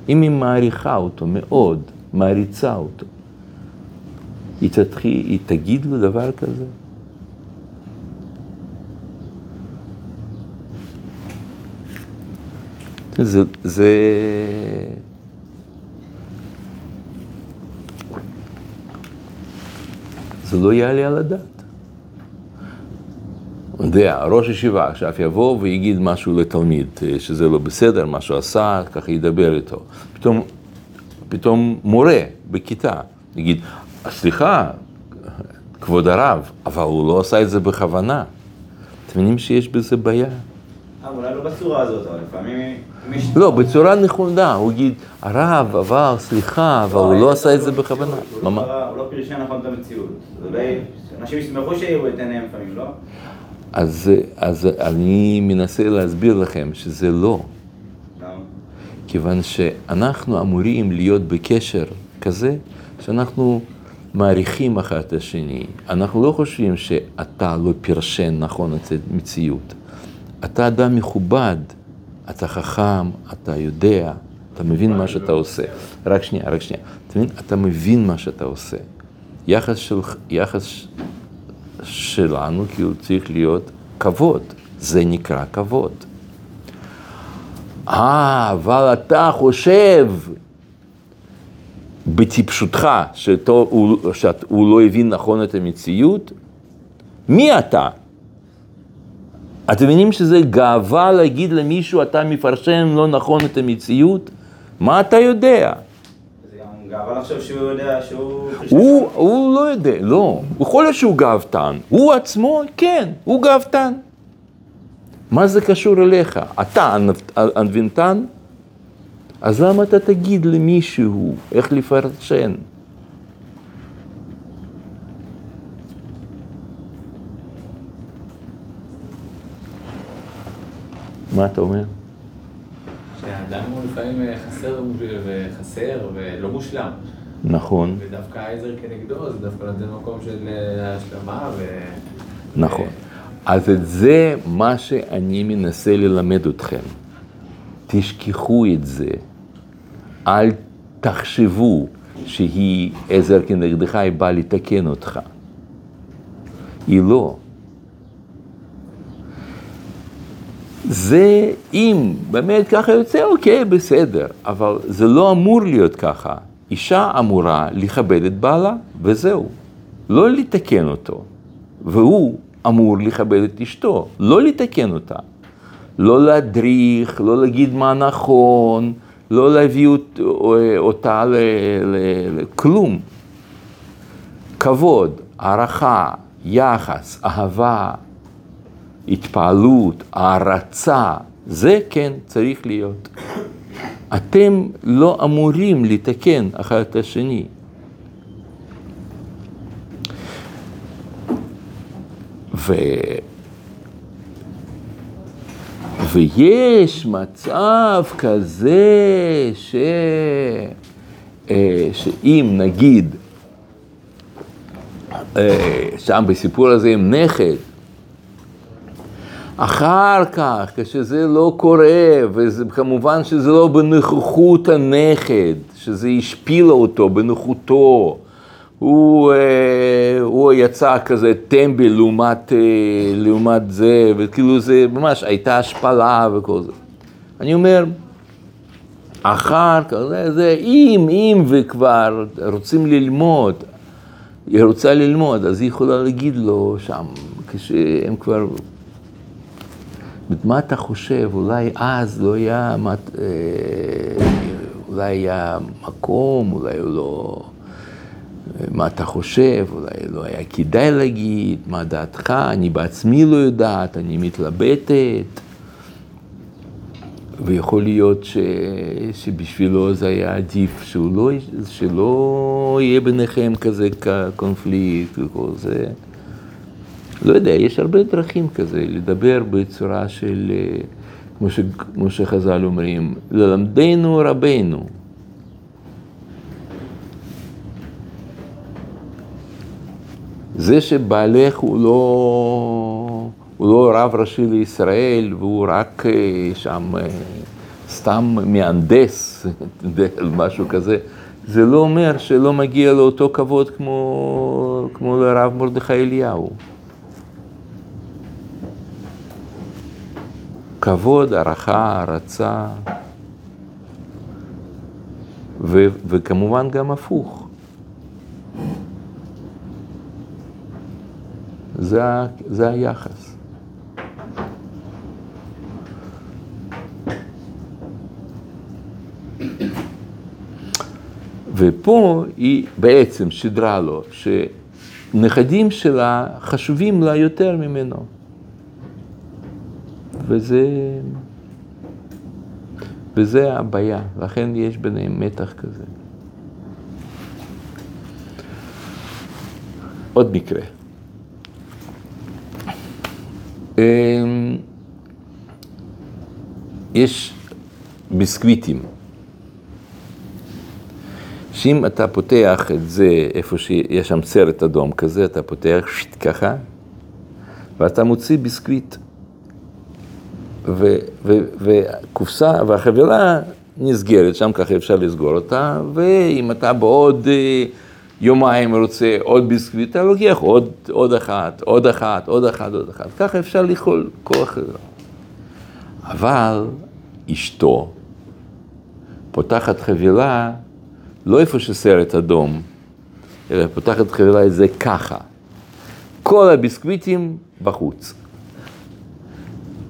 אם היא מעריכה אותו מאוד, מעריצה אותו, היא תתחיל, היא תגיד לו דבר כזה? זה, זה... זה לא יעלה על הדעת. יודע, ראש ישיבה עכשיו יבוא ויגיד משהו לתלמיד, אה, שזה לא בסדר, מה שהוא עשה, ככה ידבר איתו. פתאום, פתאום מורה בכיתה יגיד, סליחה, כבוד הרב, אבל הוא לא עשה את זה בכוונה. אתם מבינים שיש בזה בעיה? אה, אולי לא בצורה הזאת, אבל לפעמים... לא, בצורה נכונה, הוא יגיד, הרב, אבל, סליחה, אבל הוא לא עשה את זה בכוונה. הוא לא לא פירשה נכון את המציאות. אולי אנשים ישמחו שיראו את עיניהם לפעמים, לא? אז, אז אני מנסה להסביר לכם שזה לא. כיוון שאנחנו אמורים להיות בקשר כזה שאנחנו מעריכים אחד את השני. אנחנו לא חושבים שאתה לא פרשן נכון את המציאות. אתה אדם מכובד, אתה חכם, אתה יודע, אתה מבין מה שאתה עושה. רק שנייה, רק שנייה. אתה מבין? אתה מבין מה שאתה עושה. יחס, של, יחס שלנו כאילו צריך להיות כבוד. זה נקרא כבוד. אה, אבל אתה חושב בטיפשותך שאתו, הוא, שהוא לא הבין נכון את המציאות? מי אתה? אתם מבינים שזה גאווה להגיד למישהו אתה מפרשן לא נכון את המציאות? מה אתה יודע? זה גם גאווה לחשוב שהוא יודע שהוא... הוא, הוא לא יודע, לא. יכול להיות שהוא גאוותן. הוא עצמו, כן, הוא גאוותן. מה זה קשור אליך? אתה ענוונתן? אז למה אתה תגיד למישהו איך לפרשן? מה אתה אומר? שהאדם הוא לפעמים אה, חסר וחסר ולא מושלם. נכון, ודווקא העזר כנגדו זה דווקא נותן מקום של אה, השלמה ו... נכון. אז את זה מה שאני מנסה ללמד אתכם. תשכחו את זה. אל תחשבו שהיא עזר כנגדך, היא באה לתקן אותך. היא לא. זה, אם באמת ככה יוצא, אוקיי, בסדר, אבל זה לא אמור להיות ככה. אישה אמורה לכבד את בעלה, וזהו. לא לתקן אותו. והוא אמור לכבד את אשתו, לא לתקן אותה. לא להדריך, לא להגיד מה נכון, לא להביא אות- אותה לכלום. כבוד, הערכה, יחס, אהבה, התפעלות, הערצה, זה כן צריך להיות. אתם לא אמורים לתקן אחד את השני. ו... ויש מצב כזה ש... אה, שאם נגיד, אה, שם בסיפור הזה עם נכד, אחר כך, כשזה לא קורה, וכמובן שזה לא בנוכחות הנכד, שזה השפילה אותו בנוכחותו, הוא, אה, הוא יצא כזה טמבל לעומת, אה, לעומת זה, וכאילו זה ממש הייתה השפלה וכל זה. אני אומר, אחר כך, זה, זה אם, אם וכבר רוצים ללמוד, היא רוצה ללמוד, אז היא יכולה להגיד לו שם, כשהם כבר... מה אתה חושב, אולי אז לא היה, אה, אולי היה מקום, אולי לא... מה אתה חושב, אולי לא היה כדאי להגיד, מה דעתך, אני בעצמי לא יודעת, אני מתלבטת. ויכול להיות ש... שבשבילו זה היה עדיף שהוא לא, שלא יהיה ביניכם כזה קונפליקט וכל זה. לא יודע, יש הרבה דרכים כזה, לדבר בצורה של, אה, כמו, ש... כמו שחז"ל אומרים, ללמדנו רבנו. זה שבעלך הוא לא, הוא לא רב ראשי לישראל והוא רק אה, שם אה, סתם מהנדס, משהו כזה, זה לא אומר שלא מגיע לו אותו כבוד כמו, כמו לרב מרדכי אליהו. כבוד, הערכה, הערצה, ו, וכמובן גם הפוך. זה, זה היחס. ופה היא בעצם שידרה לו שנכדים שלה חשובים לה יותר ממנו. וזה, וזה הבעיה, לכן יש ביניהם מתח כזה. עוד מקרה. אמ, יש ביסקוויטים. שאם אתה פותח את זה איפה שיש שם סרט אדום כזה, אתה פותח ככה, ואתה מוציא ביסקוויט. ו- ו- והקופסה והחבילה נסגרת, שם ככה אפשר לסגור אותה, ואם אתה בעוד אה, יומיים רוצה עוד ביסקוויט, אתה לוקח עוד, עוד אחת, עוד אחת, עוד אחת, עוד אחת, ככה אפשר לאכול כל החבילה. אבל אשתו פותחת חבילה לא איפה שסרט אדום, אלא פותחת חבילה את זה ככה. כל הביסקוויטים בחוץ.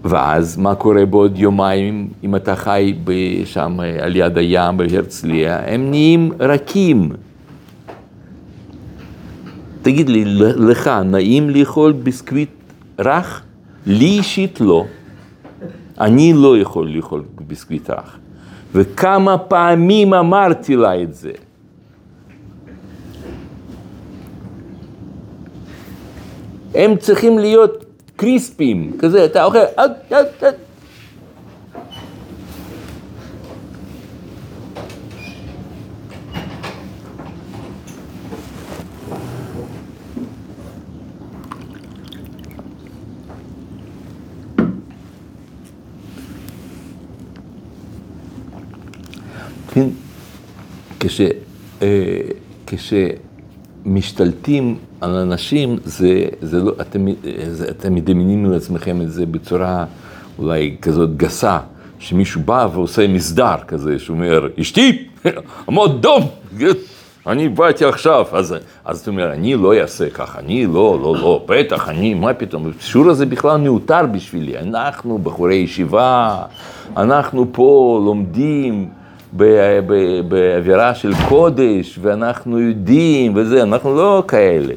ואז מה קורה בעוד יומיים אם אתה חי שם על יד הים בהרצליה? הם נהיים רכים. תגיד לי, לך נעים לאכול ביסקוויט רך? לי אישית לא. אני לא יכול לאכול ביסקוויט רך. וכמה פעמים אמרתי לה את זה. הם צריכים להיות קריספים, כזה, אתה אוכל, אד, אד, אד. כן, כש, אה, כשמשתלטים על אנשים, זה, זה לא, אתם, זה, אתם מדמיינים לעצמכם את זה בצורה אולי כזאת גסה, שמישהו בא ועושה מסדר כזה, שאומר, אשתי, *laughs* עמוד דום, אני באתי עכשיו, אז, אז אתה אומר, אני לא אעשה ככה, אני לא, לא, לא, בטח, אני, מה פתאום, השיעור הזה בכלל מיותר בשבילי, אנחנו בחורי ישיבה, אנחנו פה לומדים. באווירה של קודש, ואנחנו יודעים וזה, אנחנו לא כאלה.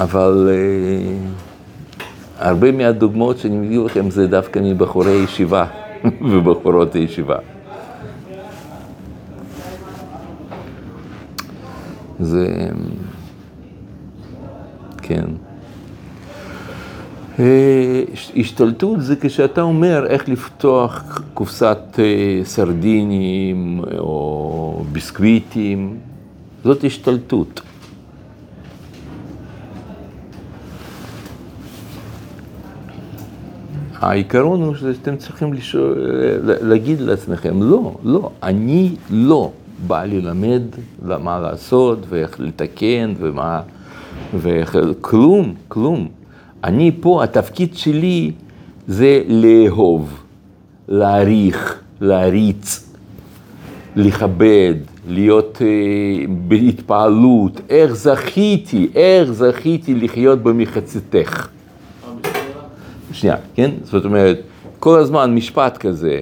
אבל uh, הרבה מהדוגמאות שאני מביא לכם זה דווקא מבחורי ישיבה *laughs* ובחורות הישיבה. זה... כן. השתלטות זה כשאתה אומר איך לפתוח קופסת סרדינים או ביסקוויטים, זאת השתלטות. העיקרון הוא שאתם צריכים לשאול, להגיד לעצמכם, לא, לא, אני לא בא ללמד מה לעשות ואיך לתקן ומה, ואיך, כלום, כלום. אני פה, התפקיד שלי זה לאהוב, להעריך, להריץ, לכבד, להיות אה, בהתפעלות, איך זכיתי, איך זכיתי לחיות במחציתך. שנייה, כן? זאת אומרת, כל הזמן משפט כזה,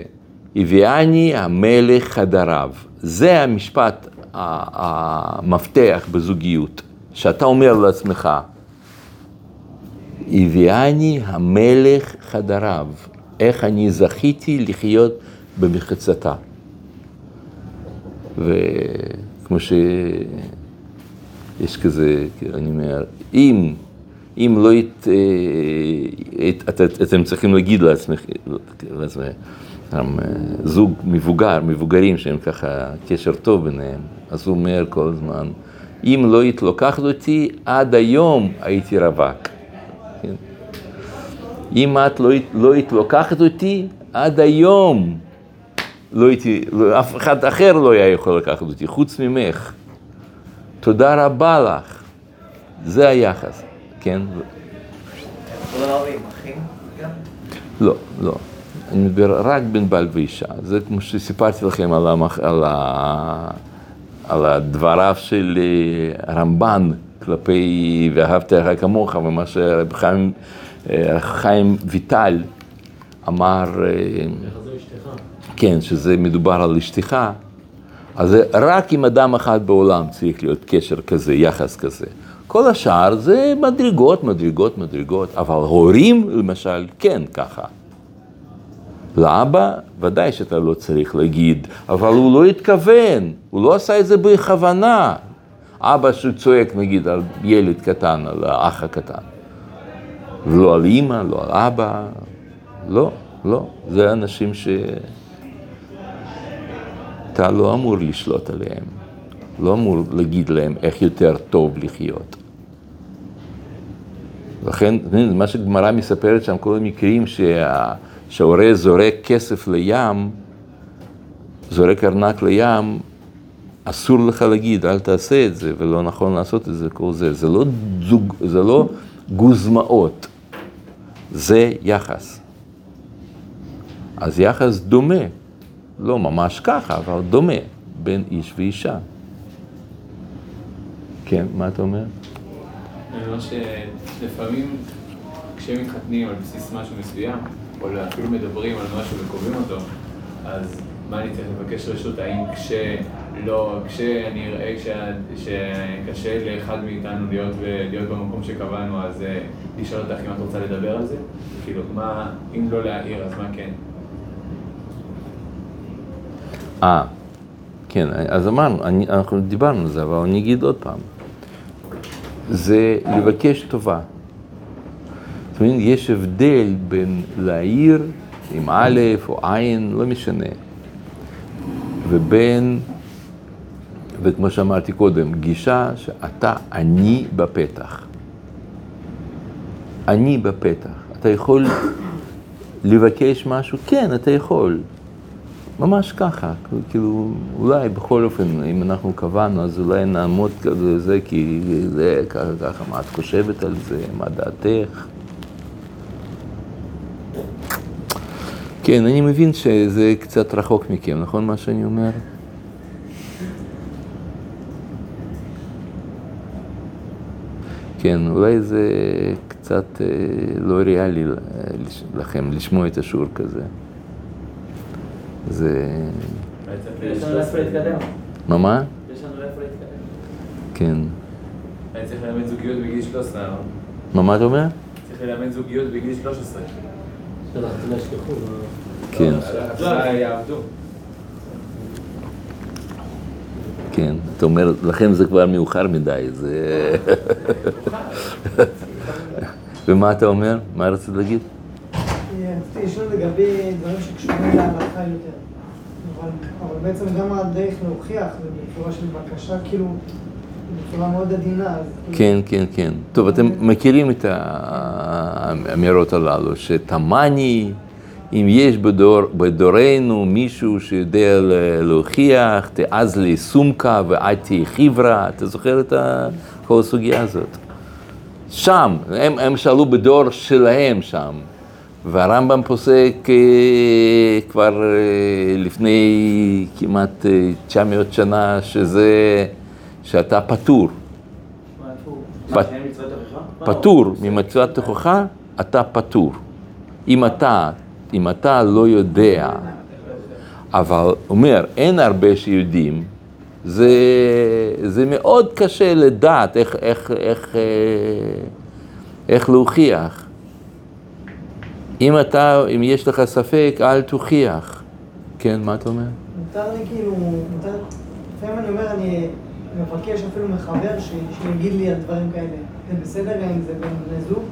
הביאני המלך חדריו. זה המשפט המפתח בזוגיות, שאתה אומר לעצמך, הביאני המלך חדריו, איך אני זכיתי לחיות במחצתה. וכמו שיש כזה, אני אומר, אם, אם לא הת... את, את, אתם צריכים להגיד לעצמכם, לעצמכם, זוג מבוגר, מבוגרים שהם ככה קשר טוב ביניהם, אז הוא אומר כל הזמן, אם לא היית לוקחת אותי, עד היום הייתי רווק. אם את לא, לא היית לוקחת אותי, עד היום לא הייתי, לא, אף אחד אחר לא היה יכול לקחת אותי, חוץ ממך. תודה רבה לך. זה היחס, כן? לא, לא. אני מדבר רק בין בעל ואישה. זה כמו שסיפרתי לכם על, המח... על, ה... על הדבריו של אה, הרמב"ן כלפי ואהבת לך כמוך, ומה שרב חיים, חיים ויטל אמר, אה? כן, שזה מדובר על אשתך, אז רק עם אדם אחד בעולם צריך להיות קשר כזה, יחס כזה. כל השאר זה מדרגות, מדרגות, מדרגות, אבל הורים למשל, כן ככה. לאבא, ודאי שאתה לא צריך להגיד, אבל הוא לא התכוון, הוא לא עשה את זה בכוונה. אבא שצועק נגיד על ילד קטן, על האח הקטן. ולא על אימא, לא על אבא, לא, לא. זה אנשים ש... אתה לא אמור לשלוט עליהם, לא אמור להגיד להם איך יותר טוב לחיות. לכן, מה שגמרא מספרת שם, כל המקרים שה... שההורה זורק כסף לים, זורק ארנק לים, אסור לך להגיד, אל תעשה את זה, ולא נכון לעשות את זה, כל זה. זה לא, זוג, זה לא גוזמאות, זה יחס. אז יחס דומה, לא ממש ככה, אבל דומה, בין איש ואישה. כן, מה אתה אומר? אני אומר שלפעמים כשהם מתחתנים על בסיס משהו מסוים, או אפילו מדברים על משהו וקובעים אותו, אז מה אני צריך לבקש רשות? האם כשלא, כשאני אראה שקשה לאחד מאיתנו להיות, להיות במקום שקבענו, אז אה, לשאול אותך אם את רוצה לדבר על זה? כאילו, מה, אם לא להעיר, אז מה כן? אה, כן, אז אמרנו, אני, אנחנו דיברנו על זה, אבל אני אגיד עוד פעם. זה לבקש טובה. זאת אומרת, יש הבדל בין להעיר עם א' או עין, לא משנה, ובין, וכמו שאמרתי קודם, גישה שאתה אני בפתח. אני בפתח. אתה יכול לבקש משהו? כן, אתה יכול. ממש ככה, כאילו, אולי בכל אופן, אם אנחנו קבענו, אז אולי נעמוד כזה, זה, כי זה ככה, מה את חושבת על זה, מה דעתך? כן, אני מבין שזה קצת רחוק מכם, נכון מה שאני אומר? כן, אולי זה קצת אה, לא ריאלי לכם לשמוע את השיעור כזה. זה... יש לנו איפה להתקדם. מה מה? יש לנו איפה להתקדם. כן. אני צריך ללמד זוגיות בגיל 13, לא? מה מה אתה אומר? צריך ללמד זוגיות בגיל 13. שלח את זה לשליחו. כן, ההתחלה יעבדו. כן. אתה אומר, לכן זה כבר מאוחר מדי, זה... ומה אתה אומר? מה רצית להגיד? רציתי לשאול לגבי דברים שקשורים להלכה יותר. אבל, בעצם גם הדרך להוכיח זה בצורה של בקשה, כאילו, בצורה מאוד עדינה. כאילו- כן, כן, כן. טוב, אתם מכירים את האמירות הללו, שתמני, אם יש בדור, בדורנו מישהו שיודע להוכיח, תעז לי סומקה ואל תהי חברה, אתה זוכר את כל הסוגיה הזאת? שם, הם, הם שאלו בדור שלהם שם, והרמב"ם פוסק אה, כבר אה, לפני כמעט אה, 900 שנה, שזה, שאתה פטור. פט-? פטור ממצוות תוכחה, אתה פטור. אם אתה, אם אתה לא יודע, אבל אומר, אין הרבה שיודעים, זה, זה מאוד קשה לדעת איך, איך, איך, אה, איך להוכיח. אם אתה, אם יש לך ספק, אל תוכיח. כן, מה אתה אומר? מותר לי כאילו, מותר, לפעמים אני אומר, אני מבקש אפילו מחבר שיגיד לי על דברים כאלה. זה בסדר אם זה בני זוג?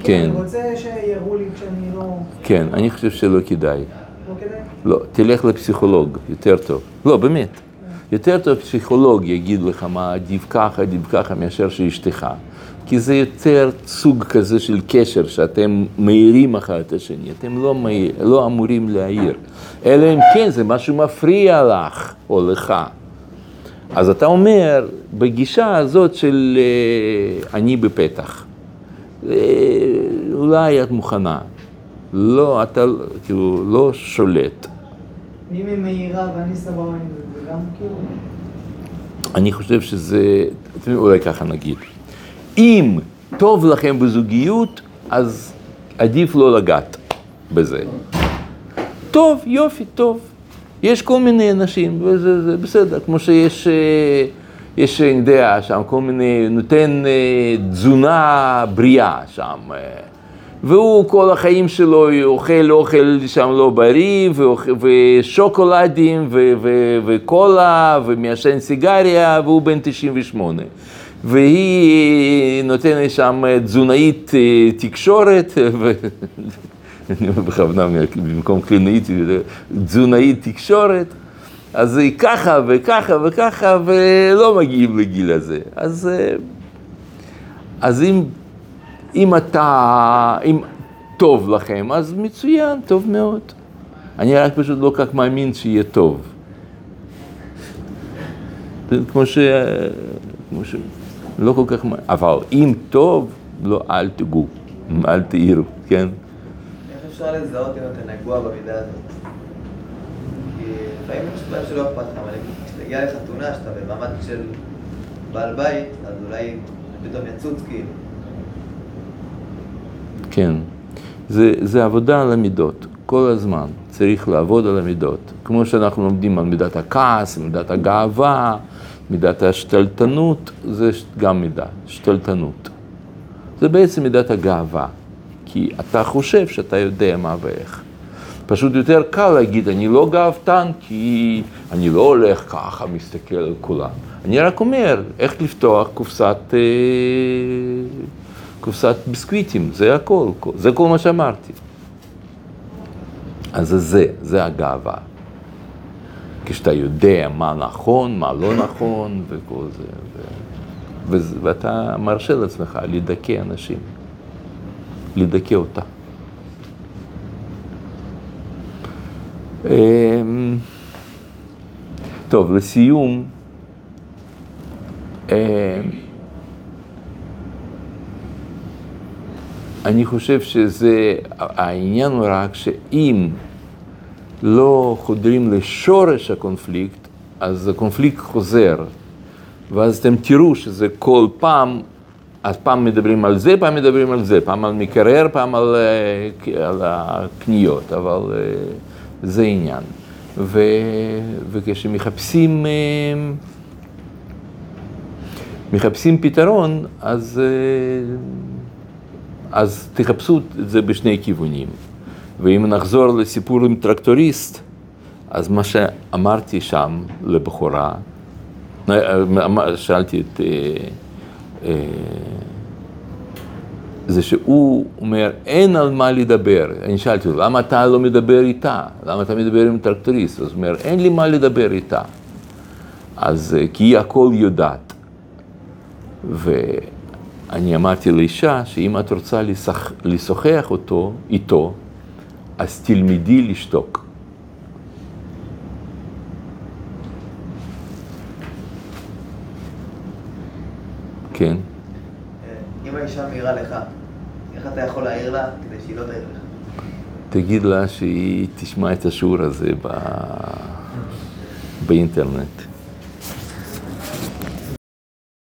כן. אני רוצה שיראו לי כשאני לא... כן, אני חושב שלא כדאי. לא כדאי? לא, תלך לפסיכולוג, יותר טוב. לא, באמת. יותר טוב פסיכולוג יגיד לך מה עדיף ככה, עדיף ככה, מאשר שאשתך. כי זה יותר סוג כזה של קשר, שאתם מאירים אחד את השני, אתם לא, מאיר, לא אמורים להעיר. אלא אם כן זה משהו מפריע לך או לך. אז אתה אומר, בגישה הזאת של אה, אני בפתח, אה, אולי את מוכנה. לא, אתה כאילו לא שולט. ואם היא מהירה ואני סבבה עם זה, זה גם כאילו... אני חושב שזה, אולי ככה נגיד. אם טוב לכם בזוגיות, אז עדיף לא לגעת בזה. טוב, יופי, טוב. יש כל מיני אנשים, וזה זה בסדר, כמו שיש, אה, יש, אני יודע, שם כל מיני, נותן אה, תזונה בריאה שם. אה, והוא כל החיים שלו אוכל אוכל שם לא בריא, ושוקולדים, וקולה, ומעשן סיגריה, והוא בן 98. והיא נותנת שם תזונאית אה, תקשורת. *laughs* אני בכוונה במקום קלינאית, תזונאית תקשורת, אז היא ככה וככה וככה, ולא מגיעים לגיל הזה. אז, אה, אז אם, אם אתה, אם טוב לכם, אז מצוין, טוב מאוד. אני רק פשוט לא כך מאמין שיהיה טוב. כמו ש... כמו ש... לא כל כך... אבל אם טוב, לא, אל תגעו, אל תעירו, כן? איך אפשר לזהות אם אתה נגוע במידה הזאת? לפעמים יש דברים שלא אכפת לך, אבל כשתגיע לחתונה, שאתה במעמד של בעל בית, אז אולי פתאום יצוץ כאילו. כן. זה, זה עבודה על המידות, כל הזמן. צריך לעבוד על המידות. כמו שאנחנו לומדים על מידת הכעס, מידת הגאווה, מידת השתלטנות, זה גם מידה, שתלטנות. זה בעצם מידת הגאווה, כי אתה חושב שאתה יודע מה ואיך. פשוט יותר קל להגיד, אני לא גאוותן, כי אני לא הולך ככה, מסתכל על כולם. אני רק אומר, איך לפתוח קופסת, אה, קופסת ביסקוויטים, זה הכל, זה כל מה שאמרתי. אז זה זה, זה הגאווה. כשאתה יודע מה נכון, מה לא נכון, וכל זה. ו... ואתה מרשה לעצמך לדכא אנשים, לדכא אותה. טוב, לסיום, אמ, אני חושב שזה, העניין הוא רק שאם לא חודרים לשורש הקונפליקט, אז הקונפליקט חוזר. ואז אתם תראו שזה כל פעם, אז פעם מדברים על זה, פעם מדברים על זה, פעם על מקרר, פעם על, אה, על הקניות, אבל אה, זה עניין. ו, וכשמחפשים אה, מחפשים פתרון, אז, אז תחפשו את זה בשני כיוונים. ואם נחזור לסיפור עם טרקטוריסט, אז מה שאמרתי שם לבחורה, שאלתי את... זה שהוא אומר, אין על מה לדבר. אני שאלתי אותו, למה אתה לא מדבר איתה? למה אתה מדבר עם טרקטוריסט? הוא אומר, אין לי מה לדבר איתה. אז אה, כי היא הכל יודעת. ואני אמרתי לאישה, שאם את רוצה לשוחח אותו, איתו, אז תלמדי לשתוק. כן. אם האישה מעירה לך, איך אתה יכול להעיר לה כדי שהיא לא תעיר לך? תגיד לה שהיא תשמע את השיעור הזה ב... באינטרנט.